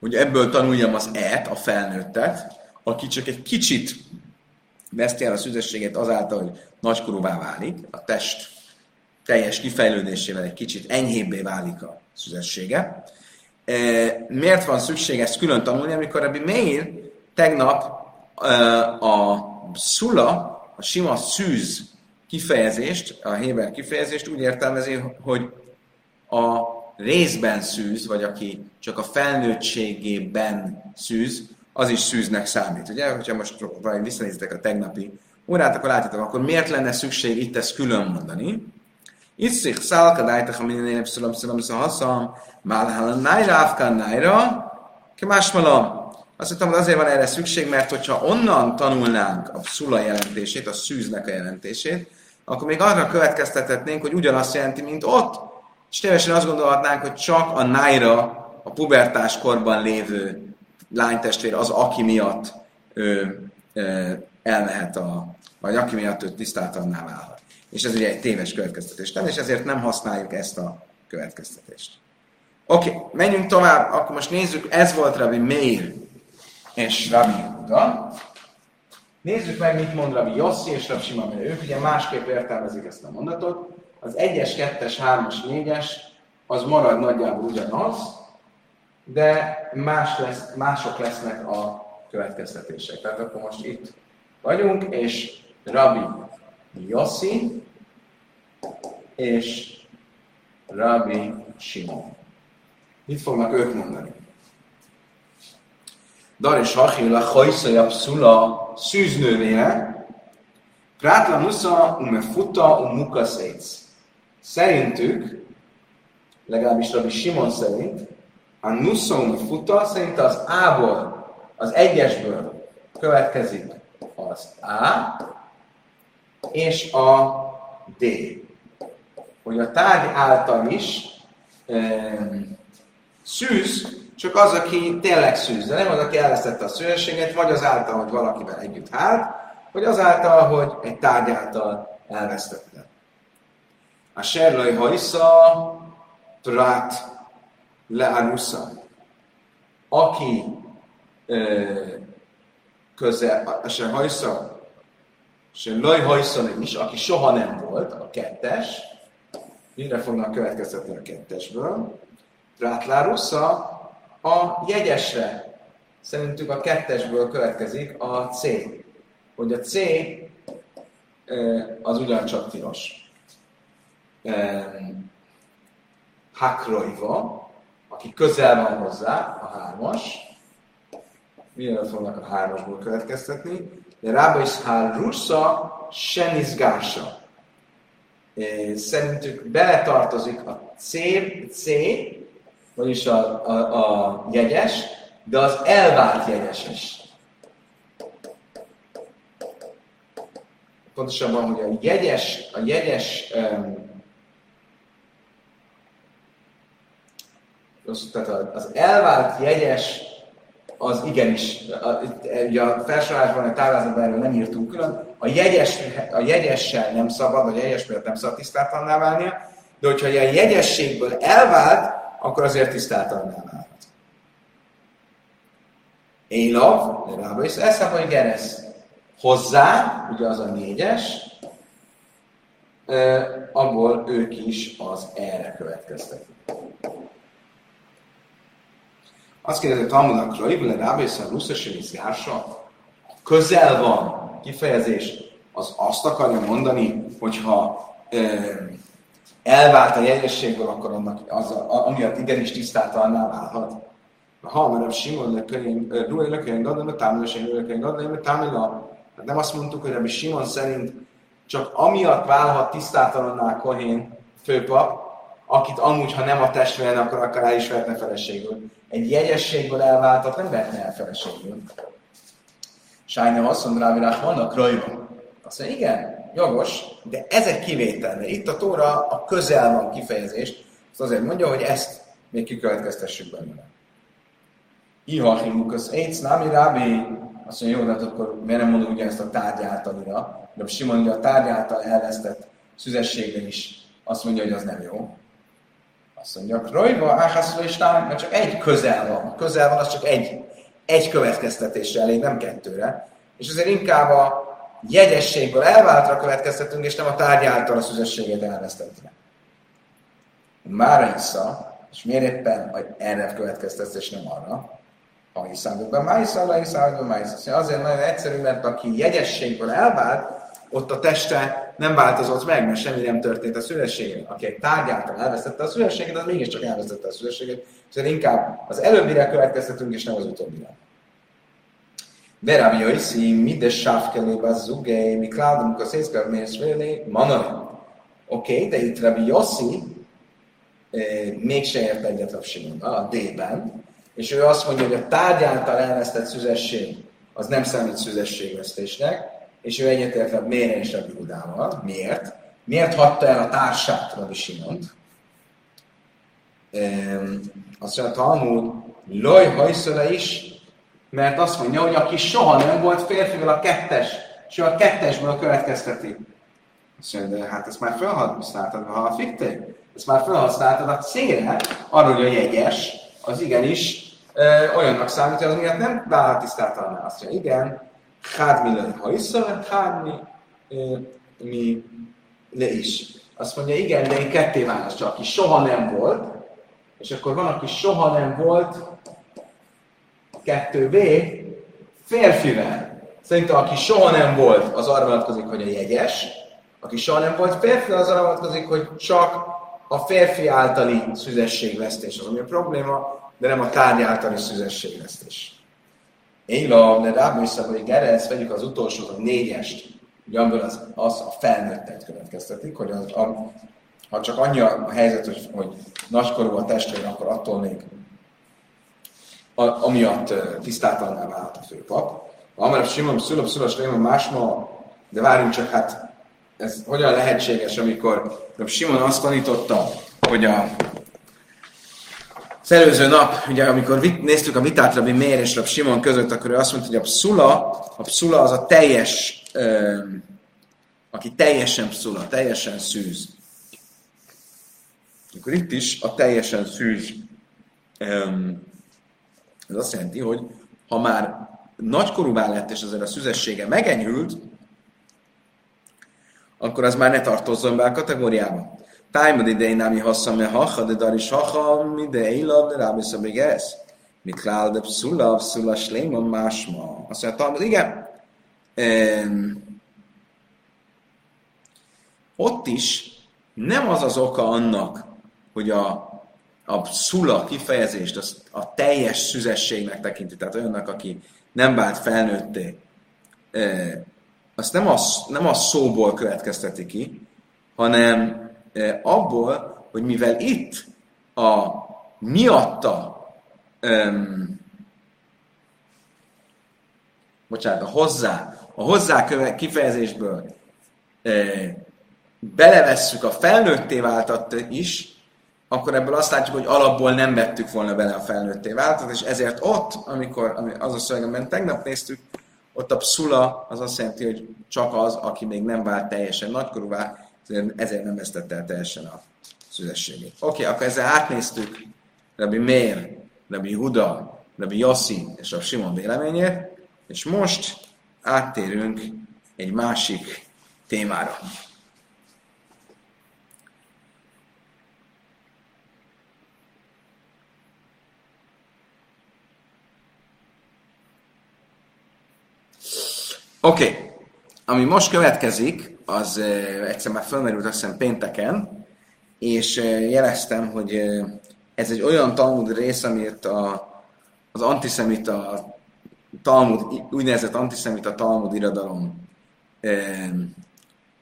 hogy ebből tanuljam az et, a felnőttet, aki csak egy kicsit veszti el a szüzességet azáltal, hogy nagykorúvá válik, a test teljes kifejlődésével egy kicsit enyhébbé válik a szüzessége. E, miért van szükség ezt külön tanulni, amikor Rabbi Meir tegnap a szula, a sima szűz kifejezést, a Héber kifejezést úgy értelmezi, hogy a részben szűz, vagy aki csak a felnőttségében szűz, az is szűznek számít. Ugye, hogyha most vagy visszanézitek a tegnapi órát, akkor látjátok, akkor miért lenne szükség itt ezt külön mondani? Iszik szálka dájtak, ha minden énep málhálan nájra, afkán nájra, ke másmalam. Azt mondtam, hogy azért van erre szükség, mert hogyha onnan tanulnánk a szula jelentését, a szűznek a jelentését, akkor még arra következtethetnénk, hogy ugyanazt jelenti, mint ott. És teljesen azt gondolhatnánk, hogy csak a nájra, a pubertás korban lévő lánytestvér az, aki miatt ő, ö, elmehet a, vagy aki miatt ő tisztátalanná válhat. És ez ugye egy téves következtetés. Nem, és ezért nem használjuk ezt a következtetést. Oké, okay, menjünk tovább, akkor most nézzük, ez volt Rabbi Meir és Rabbi Huda. Nézzük meg, mit mond Rabbi Yossi és Rabbi mert ők ugye másképp értelmezik ezt a mondatot. Az 1-es, 2-es, 3-as, 4-es az marad nagyjából ugyanaz, de más lesz, mások lesznek a következtetések. Tehát akkor most itt vagyunk, és Rabbi Yossi és Rabbi Simon. Mit fognak ők mondani? Dar és Hachila hajszaja pszula szűznővére, Prátla musza ume futa um mukaszéc. Szerintük, legalábbis Rabbi Simon szerint, a nuszon futa szerint az A-ból, az egyesből következik az A, és a D. Hogy a tárgy által is um, szűz, csak az, aki tényleg szűz, de nem az, aki elvesztette a szűrőséget, vagy azáltal, hogy valakivel együtt hált, vagy azáltal, hogy egy tárgy által elvesztette. A serlai hajsza, prát leárusza, aki közel, se hajsza, se laj hajsza is, aki soha nem volt, a kettes, mire fognak következtetni a kettesből, Rátlárusza a jegyesre. Szerintük a kettesből következik a C. Hogy a C az ugyancsak tilos. Hakrojva, aki közel van hozzá, a hármas, milyen fognak a hármasból következtetni, de rába is hár rusza, senizgása. Szerintük beletartozik a C, C vagyis a, a, a jegyes, de az elvált jegyes is. Pontosabban, hogy a jegyes, a jegyes um, tehát az elvált jegyes az igenis, ugye a felsorolásban, a táblázatban erről nem írtunk külön, a, jegyes, a jegyessel nem szabad, a jegyes miatt nem szabad tisztátalanná válnia, de hogyha a jegyességből elvált, akkor azért tisztátalanná. Élav, legalább is eszem, hogy geresz hozzá, ugye az a négyes, abból ők is az erre következtek. Azt kérdezi, hogy Talmudnak Raibule Rábészen Russzasimisz Gársa, közel van kifejezés, az azt akarja mondani, hogyha elvált a jegyességből, akkor annak az, a, amiatt igenis tisztátalanná válhat. Ha már Simon lekönyv, Ruai lekönyv gadon, támila sem lekönyv gadon, támila. Hát nem azt mondtuk, hogy Rabbi Simon szerint csak amiatt válhat tisztátalanná Kohén főpap, akit amúgy, ha nem a testvére, akkor akár el is vehetne feleségül. Egy jegyességből elváltat nem vehetne el feleségül. Sájna azt mondja rá, vannak rajban. Azt mondja, igen, jogos, de ezek kivételne. Itt a Tóra a közel van kifejezés, azt azért mondja, hogy ezt még kikövetkeztessük belőle. Ihahimukasz Eitz, Nami Rábi, azt mondja, jó, de hát akkor miért nem mondom ugye ezt a tárgyáltalira? De Simon a tárgyáltal elvesztett szüzességre is azt mondja, hogy az nem jó. Azt mondja, Rojva, Áhászra is mert csak egy közel van. Közel van, az csak egy, egy következtetésre elég, nem kettőre. És azért inkább a jegyességből elváltra következtetünk, és nem a tárgy által a szüzességet elvesztettünk. Mára issza, és miért éppen erre következtetsz, és nem arra? Ha hiszámokban, máj szállal, hiszámokban, máj Azért nagyon egyszerű, mert aki jegyességből elvált, ott a teste nem változott meg, mert semmi nem történt a szülességen. Aki egy tárgyáltal elvesztette a szülességet, az mégiscsak elvesztette a szülességet. Szóval inkább az előbbire következtetünk, és nem az utóbbire. De Rabbi Yossi, mide sávkelébe zugei, mi kládunk a szészkav mész vélé, manai. Oké, okay, de itt Rabbi Yossi eh, mégse ért egyet Simonnal, a D-ben, és ő azt mondja, hogy a tárgyáltal elvesztett szüzesség az nem számít szüzességvesztésnek, és ő egyetért a Mére és. Miért? Miért hagyta el a társát Rabbi Simont? Ehm, azt mondja, Talmud, loj hajszöle is, mert azt mondja, hogy aki soha nem volt férfival a kettes, és a kettesből következteti. Azt mondja, de hát ezt már felhasználtad, ha a fikték, ezt már felhasználtad a célra, arról, hogy a jegyes, az igenis ö, olyannak számít, hogy az miatt nem vállalt tisztátalanná. Azt mondja, igen, Hád mi le hajszal, hád mi, mi le is. Azt mondja, igen, de én ketté válasz, csak aki soha nem volt, és akkor van, aki soha nem volt, kettő b férfivel. Szerintem, aki soha nem volt, az arra vonatkozik, hogy a jegyes, aki soha nem volt férfi, az arra vonatkozik, hogy csak a férfi általi szüzességvesztés az, ami a probléma, de nem a tárgy általi szüzességvesztés. Éla, de rábban is hogy Gerez, vegyük az utolsót, a négyest, ugye amiből az, az a felnőttet következtetik, hogy az, a, ha csak annyi a helyzet, hogy, hogy nagykorú a testvér, akkor attól még a, amiatt tisztátalanná vált a főpap. Amarabb Simon, Szülöp, Szülos, Léma, másma, de várjunk csak, hát ez hogyan lehetséges, amikor Simon azt tanította, hogy a az nap, ugye amikor vit, néztük a vitát Rabbi Mér és Rabbi Simon között, akkor ő azt mondta, hogy a pszula, a pszula az a teljes, ö, aki teljesen pszula, teljesen szűz. Akkor itt is a teljesen szűz, ö, ez azt jelenti, hogy ha már nagykorúvá lett, és azért a szüzessége megenyhült, akkor az már ne tartozzon be a kategóriába. Tájmad idején nem hasszam me hacha, de dar is hacha, de élav, de rábi szabigesz. Mit klál, de pszula, pszula sléma, másma. Azt mondja, Talmud, igen. Um, ott is nem az az oka annak, hogy a, a szula kifejezést az a teljes szüzességnek tekinti, tehát olyannak, aki nem vált felnőtté, azt nem a, nem a szóból következteti ki, hanem abból, hogy mivel itt a miatta, um, bocsánat, a hozzá, a hozzá kifejezésből belevesszük a felnőtté váltat is, akkor ebből azt látjuk, hogy alapból nem vettük volna bele a felnőtté váltat, és ezért ott, amikor ami az a szöveg, amiben tegnap néztük, ott a pszula az azt jelenti, hogy csak az, aki még nem vált teljesen nagykorúvá, ezért nem vesztette el teljesen a szüzességét. Oké, okay, akkor ezzel átnéztük Rabbi Mér, Rabbi Huda, Rabbi Yossi és a Simon véleményét, és most áttérünk egy másik témára. Oké, okay. ami most következik, az uh, egyszer már felmerült azt hiszem pénteken, és uh, jeleztem, hogy uh, ez egy olyan Talmud rész, amit a, az antiszemita Talmud, úgynevezett antiszemita Talmud irodalom uh,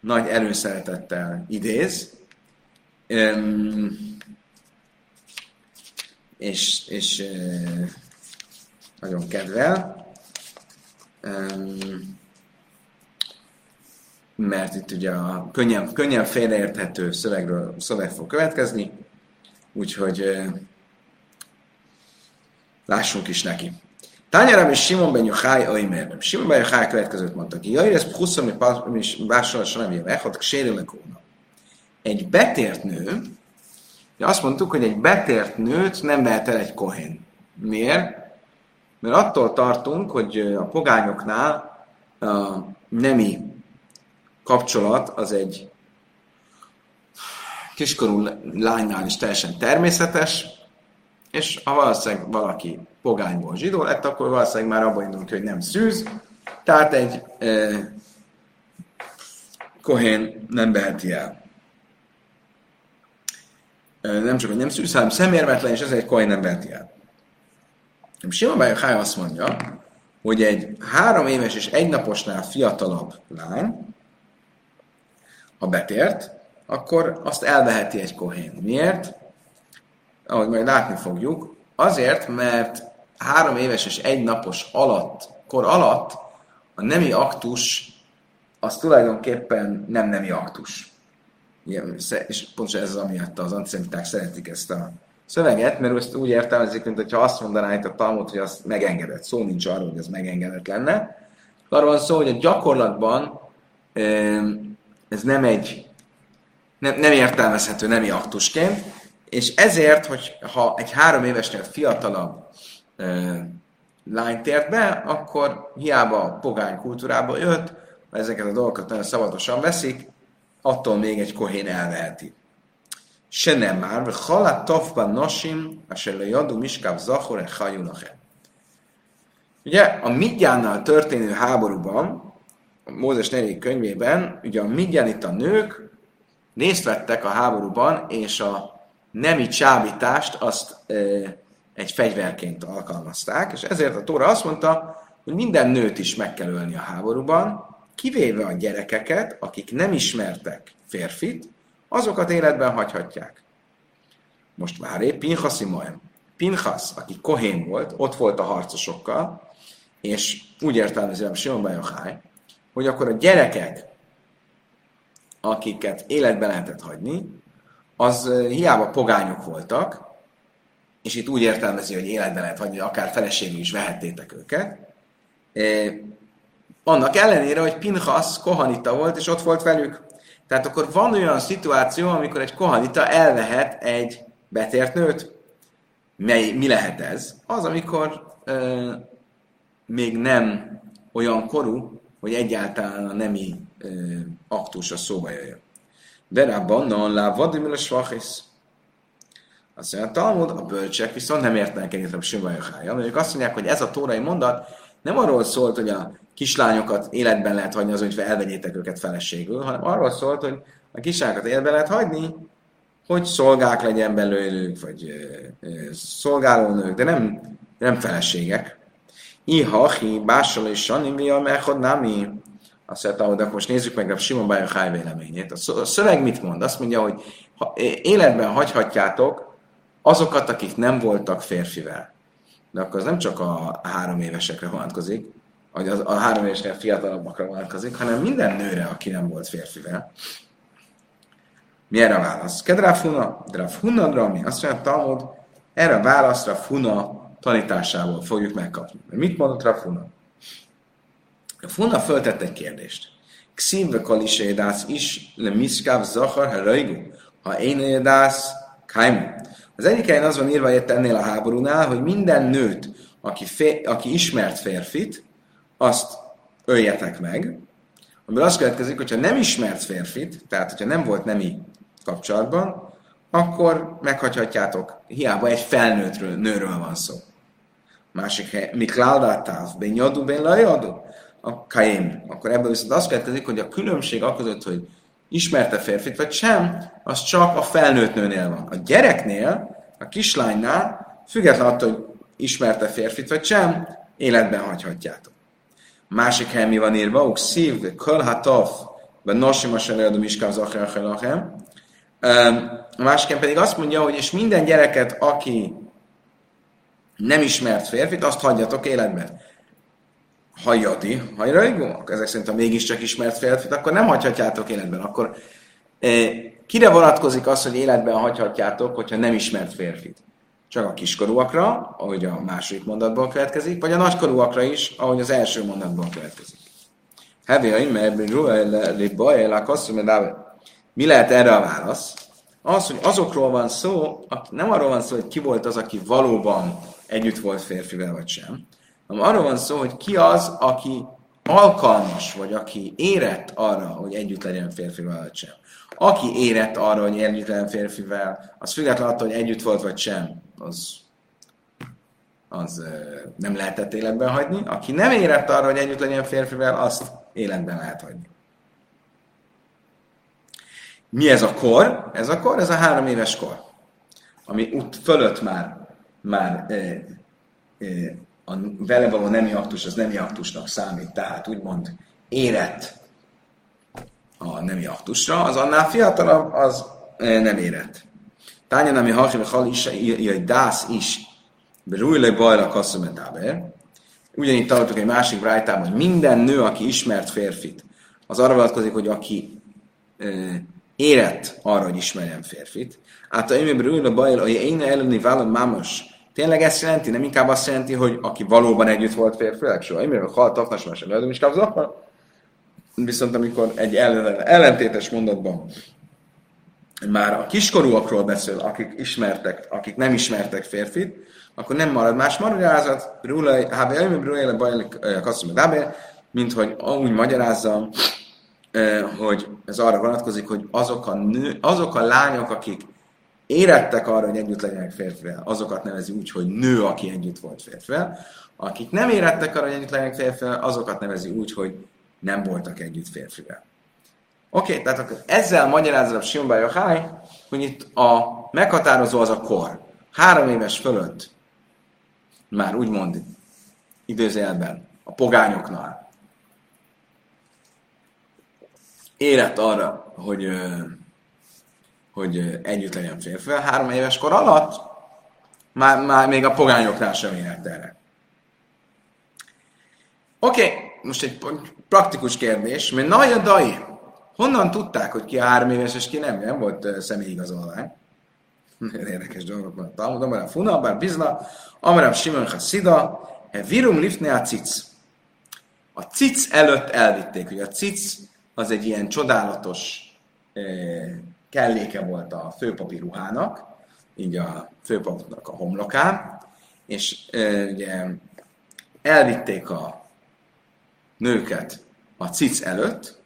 nagy előszeretettel idéz, um, és, és uh, nagyon kedvel. Um, mert itt ugye a könnyen, könnyen félreérthető szövegről szöveg fog következni, úgyhogy lássunk is neki. Tányáram és Simon ben Yochai Aimer. Simon ben Yochai következőt mondta ki. Jaj, ez puszom, bással sem nem jövök, hogy sérülnek Egy betért nő, azt mondtuk, hogy egy betért nőt nem vehet el egy kohén. Miért? Mert attól tartunk, hogy a pogányoknál a nemi kapcsolat az egy kiskorú lánynál is teljesen természetes, és ha valószínűleg valaki pogányból zsidó lett, akkor valószínűleg már abban indulunk, hogy nem szűz, tehát egy eh, kohén nem beheti el. Nem csak, hogy nem szűz, hanem szemérmetlen, és egy kohén nem beheti el. Simon Bájok azt mondja, hogy egy három éves és egy naposnál fiatalabb lány, ha betért, akkor azt elveheti egy kohén. Miért? Ahogy majd látni fogjuk, azért, mert három éves és egy napos alatt, kor alatt a nemi aktus az tulajdonképpen nem nemi aktus. Igen, és pontosan ez az, amiatt az antiszemiták szeretik ezt a szöveget, mert ezt úgy értelmezik, mint hogyha azt mondaná itt a Talmud, hogy az megengedett. Szó nincs arról, hogy ez megengedett lenne. Arról van szó, hogy a gyakorlatban ez nem egy, nem, nem értelmezhető nemi aktusként, és ezért, hogy ha egy három évesnél fiatalabb ö, lány tért be, akkor hiába a pogány kultúrába jött, mert ezeket a dolgokat nagyon szabadosan veszik, attól még egy kohén elveheti. Se nem már, halát tafban nosim, a se jadu miskáv zachor, egy Ugye a Midjánnal történő háborúban Mózes negyedik könyvében, ugye a midjanita nők részt vettek a háborúban, és a nemi csábítást azt egy fegyverként alkalmazták, és ezért a Tóra azt mondta, hogy minden nőt is meg kell ölni a háborúban, kivéve a gyerekeket, akik nem ismertek férfit, azokat életben hagyhatják. Most várj, Pinchasi Moem. Pinchas, aki kohén volt, ott volt a harcosokkal, és úgy értelmezi Simon Bajochai, hogy akkor a gyerekek, akiket életbe lehetett hagyni, az hiába pogányok voltak, és itt úgy értelmezi, hogy életbe lehet hagyni, akár feleségül is vehettétek őket, annak ellenére, hogy Pinchas kohanita volt, és ott volt velük. Tehát akkor van olyan szituáció, amikor egy kohanita elvehet egy betért nőt. Mely, mi lehet ez? Az, amikor ö, még nem olyan korú, hogy egyáltalán a nemi ö, aktus a szóba jöjjön. De rábban non lá vadimil a. Azt mondja, a Talmud, a bölcsek viszont nem értenek egyet a Simvajohája, mert ők azt mondják, hogy ez a tórai mondat nem arról szólt, hogy a kislányokat életben lehet hagyni az, hogy elvegyétek őket feleségül, hanem arról szólt, hogy a kislányokat életben lehet hagyni, hogy szolgák legyen belőlük, vagy ö, ö, szolgálónők, de nem, nem feleségek. Ihachi, Básol és Sani, mi a mechod nami? Azt mondta, hogy akkor most nézzük meg a Simon Bajor véleményét. A szöveg mit mond? Azt mondja, hogy ha életben hagyhatjátok azokat, akik nem voltak férfivel. De akkor az nem csak a három évesekre vonatkozik, vagy az, a három évesekre fiatalabbakra vonatkozik, hanem minden nőre, aki nem volt férfivel. Mi erre a válasz? Kedráfuna, Drafhuna, ami azt mondja, Talmud, erre a válaszra Funa tanításából fogjuk megkapni. Mit mondott Rafuna? Rafuna föltette egy kérdést. Xívve kalisédász is le miszkáv zahar herajgu, ha én édász kaimu. Az egyik helyen az van írva itt ennél a háborúnál, hogy minden nőt, aki, fé, aki ismert férfit, azt öljetek meg, amiből azt következik, hogyha nem ismert férfit, tehát hogyha nem volt nemi kapcsolatban, akkor meghagyhatjátok, hiába egy felnőttről, nőről van szó. Másik hely, Mikláldátáv, ben jadu, ben lajadu, a kaim. Akkor ebből viszont azt következik, hogy a különbség a között, hogy ismerte férfit vagy sem, az csak a felnőtt nőnél van. A gyereknél, a kislánynál, független attól, hogy ismerte férfit vagy sem, életben hagyhatjátok. Másik hely mi van írva, uk szív, kölhatov, vagy nosim a selejadom iskáv zachra A másik pedig azt mondja, hogy és minden gyereket, aki nem ismert férfit, azt hagyjatok életben. Ha jadi, ha akkor ezek szerint, ha mégiscsak ismert férfit, akkor nem hagyhatjátok életben. Akkor eh, kire vonatkozik az, hogy életben hagyhatjátok, hogyha nem ismert férfit? Csak a kiskorúakra, ahogy a második mondatból következik, vagy a nagykorúakra is, ahogy az első mondatból következik. Mi lehet erre a válasz? Az, hogy azokról van szó, nem arról van szó, hogy ki volt az, aki valóban együtt volt férfivel vagy sem, hanem arról van szó, hogy ki az, aki alkalmas, vagy aki érett arra, hogy együtt legyen férfivel vagy sem. Aki érett arra, hogy együtt legyen férfivel, az függetlenül attól, hogy együtt volt vagy sem, az, az nem lehetett életben hagyni. Aki nem érett arra, hogy együtt legyen férfivel, azt életben lehet hagyni. Mi ez a kor? Ez a kor, ez a három éves kor, ami út fölött már már e, e, a vele való nemi aktus az nemi aktusnak számít, tehát úgymond érett a nemi aktusra, az annál fiatalabb, az e, nem érett. Tánya nemi hachim hal is, hogy dász is, berújle bajra kasszumetáber. Ugyanígy találtuk egy másik brájtában, hogy minden nő, aki ismert férfit, az arra vonatkozik, hogy aki e, érett arra, hogy ismerjen férfit. Hát a imébről a bajl, hogy én elleni vállal mámos Tényleg ezt jelenti? Nem inkább azt jelenti, hogy aki valóban együtt volt férfileg soha. A halt tafnas más előadom is Viszont amikor egy ellen, ellentétes mondatban már a kiskorúakról beszél, akik ismertek, akik nem ismertek férfit, akkor nem marad más magyarázat, mint hogy úgy magyarázza, hogy ez arra vonatkozik, hogy azok a, nő, azok a lányok, akik érettek arra, hogy együtt legyenek férfivel, azokat nevezi úgy, hogy nő, aki együtt volt férfivel. Akik nem érettek arra, hogy együtt legyenek férfivel, azokat nevezi úgy, hogy nem voltak együtt férfivel. Oké, okay, tehát akkor ezzel magyarázza a Simba Yochai, hogy itt a meghatározó az a kor. Három éves fölött már úgymond időzélben a pogányoknál érett arra, hogy hogy együtt legyen férfivel. Három éves kor alatt már, már még a pogányoknál sem érett erre. Oké, okay, most egy praktikus kérdés, mert Naja Dai, honnan tudták, hogy ki a három éves és ki nem? Nem volt személyigazolvány. Érdekes dolgok van. Talmud, amarám Funa, bár Bizna, amarám Simon Hassida, e virum liftne a cic. A cic előtt elvitték, hogy a cic az egy ilyen csodálatos eh, kelléke volt a főpapi ruhának, így a főpapnak a homlokán, és e, ugye elvitték a nőket a cic előtt,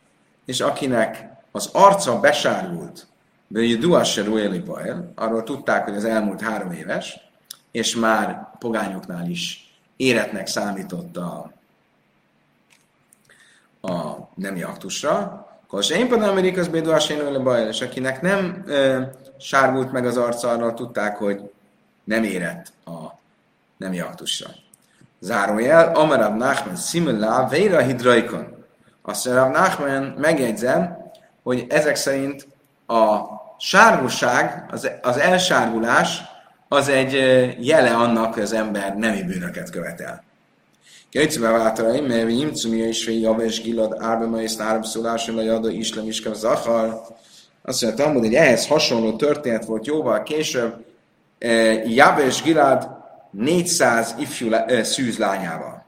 és akinek az arca besárult, de Duasse Rueli Bael, arról tudták, hogy az elmúlt három éves, és már pogányoknál is éretnek számított a, a nemi aktusra, például Amerikas Béduásén baj, és akinek nem e, sárgult meg az arca, arra tudták, hogy nem érett a nemi aktusra. Zárójel, Amarab Nachman Simulá Veira Hidraikon. Azt mondja, Nachman megjegyzem, hogy ezek szerint a sárgúság, az, az elsárgulás, az egy jele annak, hogy az ember nemi bűnöket követel. Kejtszve váltaraim, mert imcumia is fél javes gilad árbe ma és árbe szólásra a jada islem iskem zachar. Azt mondja, Talmud, hogy ehhez hasonló történet volt jóval később, Jabes Gilad 400 ifjú szűz lányával.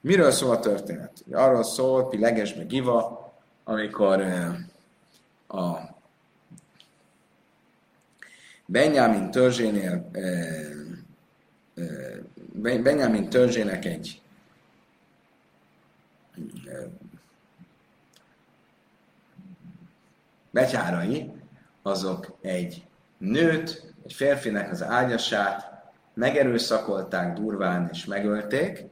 Miről szól a történet? Arról szól, Pileges meg Giva, amikor a Benjamin törzsénél Benjamin törzsének egy betyárai, azok egy nőt, egy férfinek az ágyasát megerőszakolták durván és megölték,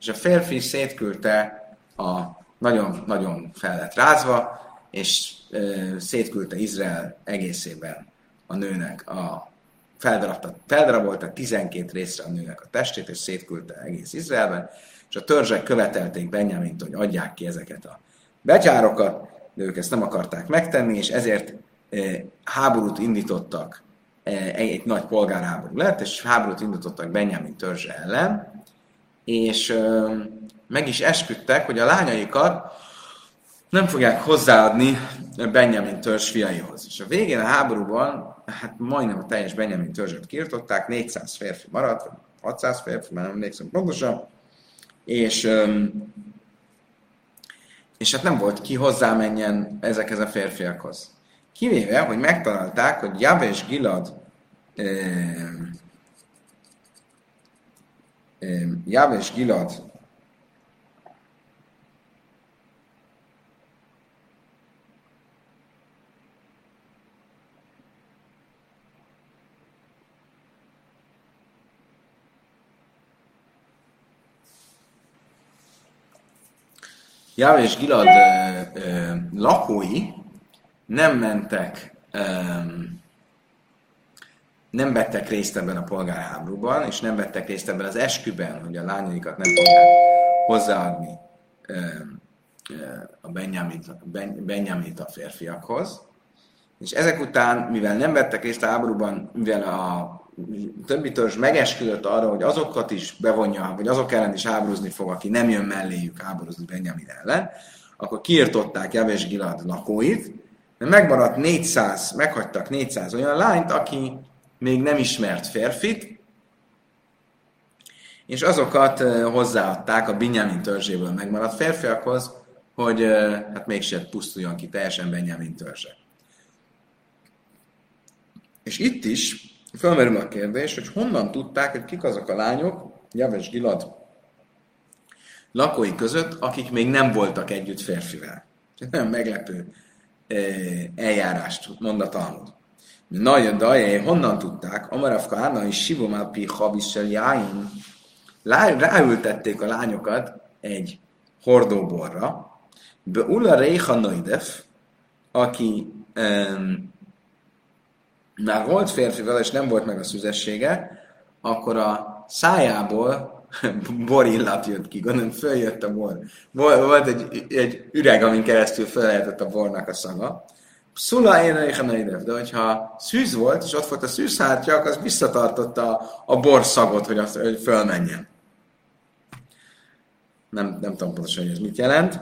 és a férfi szétküldte a nagyon-nagyon fel lett rázva, és e, szétküldte Izrael egészében a nőnek a feldarabta, feldarabolta 12 részre a nőnek a testét, és szétküldte egész Izraelben, és a törzsek követelték Benjamint, hogy adják ki ezeket a betyárokat, de ők ezt nem akarták megtenni, és ezért e, háborút indítottak, e, egy, nagy polgárháború lett, és háborút indítottak Benjamin törzse ellen, és e, meg is esküdtek, hogy a lányaikat nem fogják hozzáadni Benjamin törzs fiaihoz. És a végén a háborúban, hát majdnem a teljes Benjamin törzset kiirtották, 400 férfi maradt, vagy 600 férfi, már nem emlékszem pontosan, és, és hát nem volt ki hozzámenjen ezekhez a férfiakhoz. Kivéve, hogy megtalálták, hogy Javes Gilad Javes Gilad Jáva és Gilad ö, ö, lakói nem mentek, ö, nem vettek részt ebben a polgárháborúban, és nem vettek részt ebben az esküben, hogy a lányaikat nem fogják hozzáadni ö, ö, a Benyamit, a férfiakhoz. És ezek után, mivel nem vettek részt a háborúban, mivel a többi törzs megesküdött arra, hogy azokat is bevonja, vagy azok ellen is háborúzni fog, aki nem jön melléjük háborúzni Benjamin ellen, akkor kiirtották Javes Gilad lakóit, de megmaradt 400, meghagytak 400 olyan lányt, aki még nem ismert férfit, és azokat hozzáadták a Benjamin törzséből megmaradt férfiakhoz, hogy hát mégsem pusztuljon ki teljesen Benjamin törzse. És itt is Fölmerül a kérdés, hogy honnan tudták, hogy kik azok a lányok, Javes Gilad lakói között, akik még nem voltak együtt férfivel. Ez nagyon meglepő eh, eljárást mond a Talmud. Nagy daje, honnan tudták? Amaravka Anna és Sivomápi Habissel Jáin ráültették a lányokat egy hordóborra, be Ulla Reicha Noidef, aki um, már volt férfivel, és nem volt meg a szüzessége, akkor a szájából <laughs> borillat jött ki, gondolom följött a bor. Volt egy, egy üreg, amin keresztül föl a bornak a szaga. Szula én de hogyha szűz volt, és ott volt a szűzhártya, akkor az visszatartotta a borszagot, hogy, azt, hogy fölmenjen. Nem, nem tudom pontosan, hogy ez mit jelent,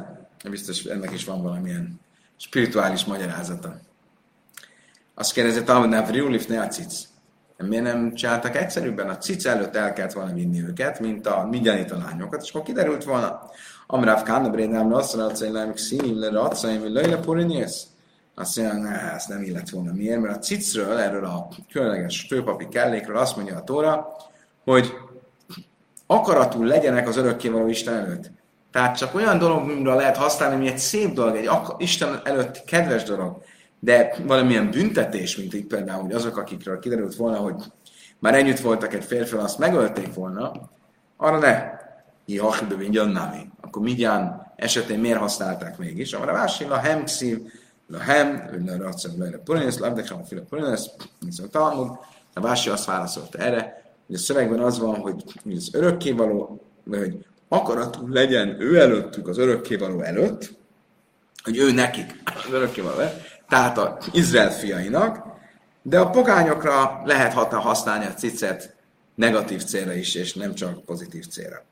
biztos ennek is van valamilyen spirituális magyarázata. Azt kérdezi Talmud Navriulif ne a cic. Miért nem csináltak egyszerűbben? A cic előtt el kellett volna vinni őket, mint a a lányokat, és akkor kiderült volna, Amráv Kánabréd nem hogy nem szín, le racaim, hogy lejle porinyész. Azt mondja, ne, ezt nem illett volna. Miért? Mert a cicről, erről a különleges főpapi kellékről azt mondja a Tóra, hogy akaratul legyenek az örökkévaló Isten előtt. Tehát csak olyan dologra lehet használni, ami egy szép dolog, egy Isten előtt kedves dolog de valamilyen büntetés, mint itt például, hogy azok, akikről kiderült volna, hogy már együtt voltak egy férfi, azt megölték volna, arra ne. Jahibbe Nami. Akkor Midján esetén miért használták mégis? Amara másik, a hem szív, a hem, a racem, a purinesz, labdekam, a fila purinesz, mint a Talmud. A Vási azt válaszolta erre, hogy a szövegben az van, hogy az örökkévaló, hogy akaratul legyen ő előttük az örökkévaló előtt, hogy ő nekik az örökkévaló előtt, tehát az Izrael fiainak, de a pogányokra lehet használni a cicet negatív célra is, és nem csak pozitív célra.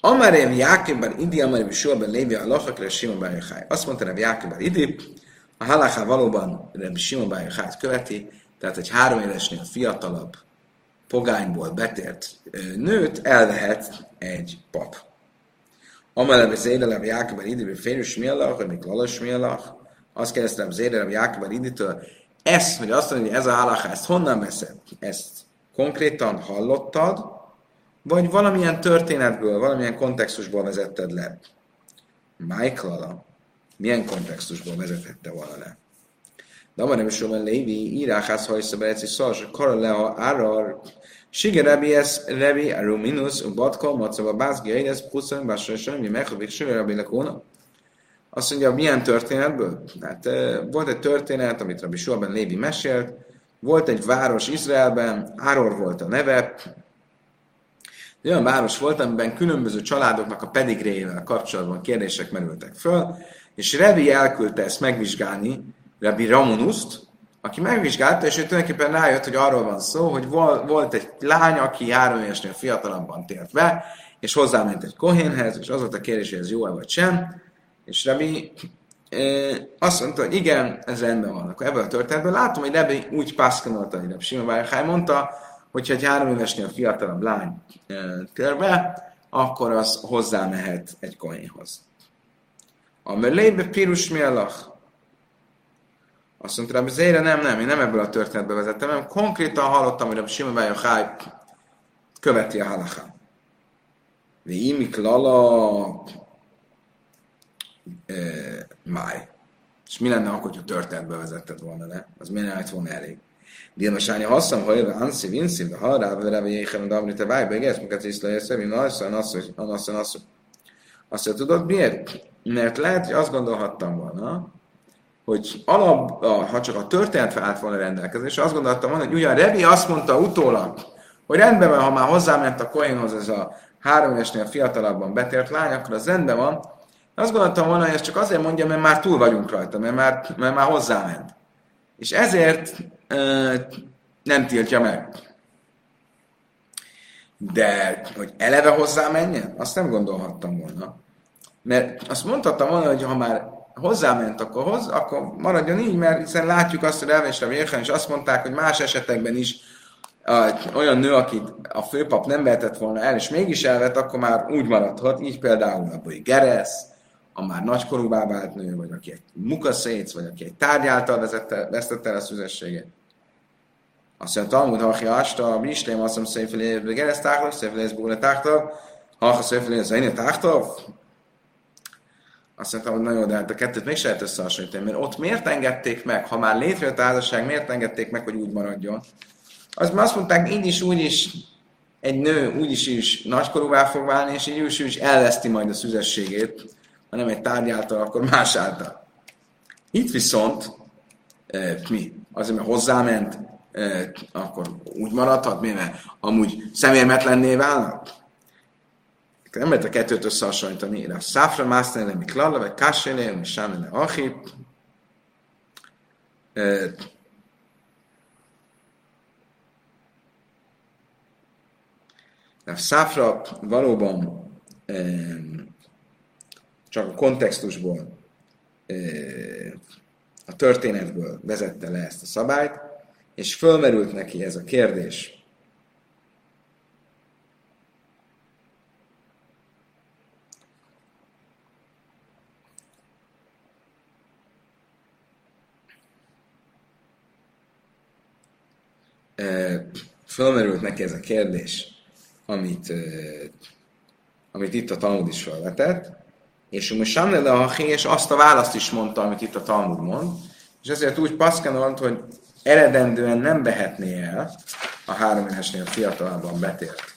Amarém Jákébben Idi, Amarém Suaben Lévi a Lachakra Sima Bárjachai. Azt mondta Reb Jákébben Idi, A halaká valóban Rebbi Simon Bájahát követi, tehát egy három évesnél fiatalabb pogányból betért nőt elvehet egy pap. Amelebb az édelem Jákob idiből férős miallach, vagy még lalas miallach, azt kérdeztem az édelem Jákob iditől, ez, hogy azt mondja, hogy ez a halaká, ezt honnan veszed? Ezt konkrétan hallottad, vagy valamilyen történetből, valamilyen kontextusból vezetted le? Michael milyen kontextusból vezethette volna le? De nem is tudom, Lévi, íráház hajsza be egy szars, kara le a árar, Sige Rebi ez Rebi a Ruminus, a Batka, Macava, Bázgi, Eides, Puszan, Básra, semmi, Mechavik, Sige Rebi Lekóna. Azt mondja, milyen történetből? Hát volt egy történet, amit Rabbi Suaben Lévi mesélt, volt egy város Izraelben, Áror volt a neve, egy olyan város volt, amiben különböző családoknak a pedigréjével kapcsolatban kérdések merültek föl, és Revi elküldte ezt megvizsgálni, Rabbi Ramonuszt, aki megvizsgálta, és ő tulajdonképpen rájött, hogy arról van szó, hogy volt egy lány, aki három évesnél fiatalabban tért be, és hozzáment egy kohénhez, és az volt a kérdés, hogy ez jó-e vagy sem, és e, azt mondta, hogy igen, ez rendben van. Akkor ebből a történetből látom, hogy Rebi úgy pászkanolta, hogy Rebi Simon Bárhály mondta, hogyha egy három évesnél fiatalabb lány e, tér be, akkor az hozzá mehet egy kohénhoz. A melébe pirus mialach. Azt mondta, hogy Zére nem, nem, én nem ebből a történetbe vezettem, hanem konkrétan hallottam, hogy a Simon Háj követi a halachá. De imik lala e, máj. És mi lenne akkor, hogyha történetbe vezetted volna le? Az miért nem volna elég? Dilmasánya hasszam, ha jövő anszi, vinszi, de ha rá, de rá, jéhem, de amri te váj, begesz, miket is lejesz, mi nasszony, nasszony, nasszony, nasszony. Azt mondja, tudod miért? Mert lehet, hogy azt gondolhattam volna, hogy alap, ha csak a történet állt volna rendelkezés, azt gondoltam volna, hogy ugyan Rebi azt mondta utólag, hogy rendben van, ha már hozzáment a Koinhoz ez a három évesnél fiatalabban betért lány, akkor az rendben van. Azt gondoltam volna, hogy ezt csak azért mondja, mert már túl vagyunk rajta, mert már, mert már hozzáment. És ezért e, nem tiltja meg. De hogy eleve hozzámenjen, azt nem gondolhattam volna. Mert azt mondhattam volna, hogy ha már hozzáment, akkor, hoz, akkor maradjon így, mert hiszen látjuk azt, hogy Elvésre Vérhen, és azt mondták, hogy más esetekben is olyan nő, akit a főpap nem vehetett volna el, és mégis elvett, akkor már úgy maradhat, így például a Geresz, a már nagykorúvá vált nő, vagy aki egy mukaszéc, vagy aki egy tárgyáltal vezette, vesztette el a szüzességet. Azt mondja, Talmud, ha asta, a bislém, azt mondja, széfélé, Geresz tágtav, széfélé, búle tágtav, ha széfélé, az én azt mondtam, hogy nagyon, de hát a kettőt még se lehet összehasonlítani, mert ott miért engedték meg, ha már létrejött a házasság, miért engedték meg, hogy úgy maradjon? Az azt mondták, így is, úgy is egy nő úgy is, is nagykorúvá fog válni, és így is, is elveszti majd a szüzességét, ha egy tárgyáltal, akkor más által. Itt viszont e, mi? Azért, mert hozzáment, e, akkor úgy maradhat, mert amúgy szemérmetlenné válnak? Nem lehet a kettőt összehasonlítani. A száfra másztani le miklalla, vagy kassele, vagy sámene achi. A száfra valóban csak a kontextusból, a történetből vezette le ezt a szabályt, és fölmerült neki ez a kérdés, fölmerült neki ez a kérdés, amit, amit itt a Talmud is felvetett, és most Samnele a és azt a választ is mondta, amit itt a Talmud mond, és ezért úgy paszkanolt, hogy eredendően nem behetné el a három évesnél fiatalabban betért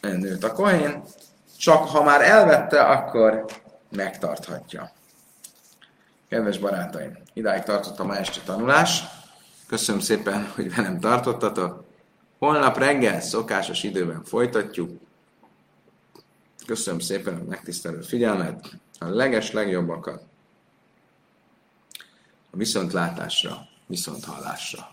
nőt a kohén, csak ha már elvette, akkor megtarthatja. Kedves barátaim, idáig tartott a ma este tanulás. Köszönöm szépen, hogy velem tartottatok. Holnap reggel szokásos időben folytatjuk. Köszönöm szépen a megtisztelő figyelmet, a leges legjobbakat. A viszontlátásra, viszonthallásra.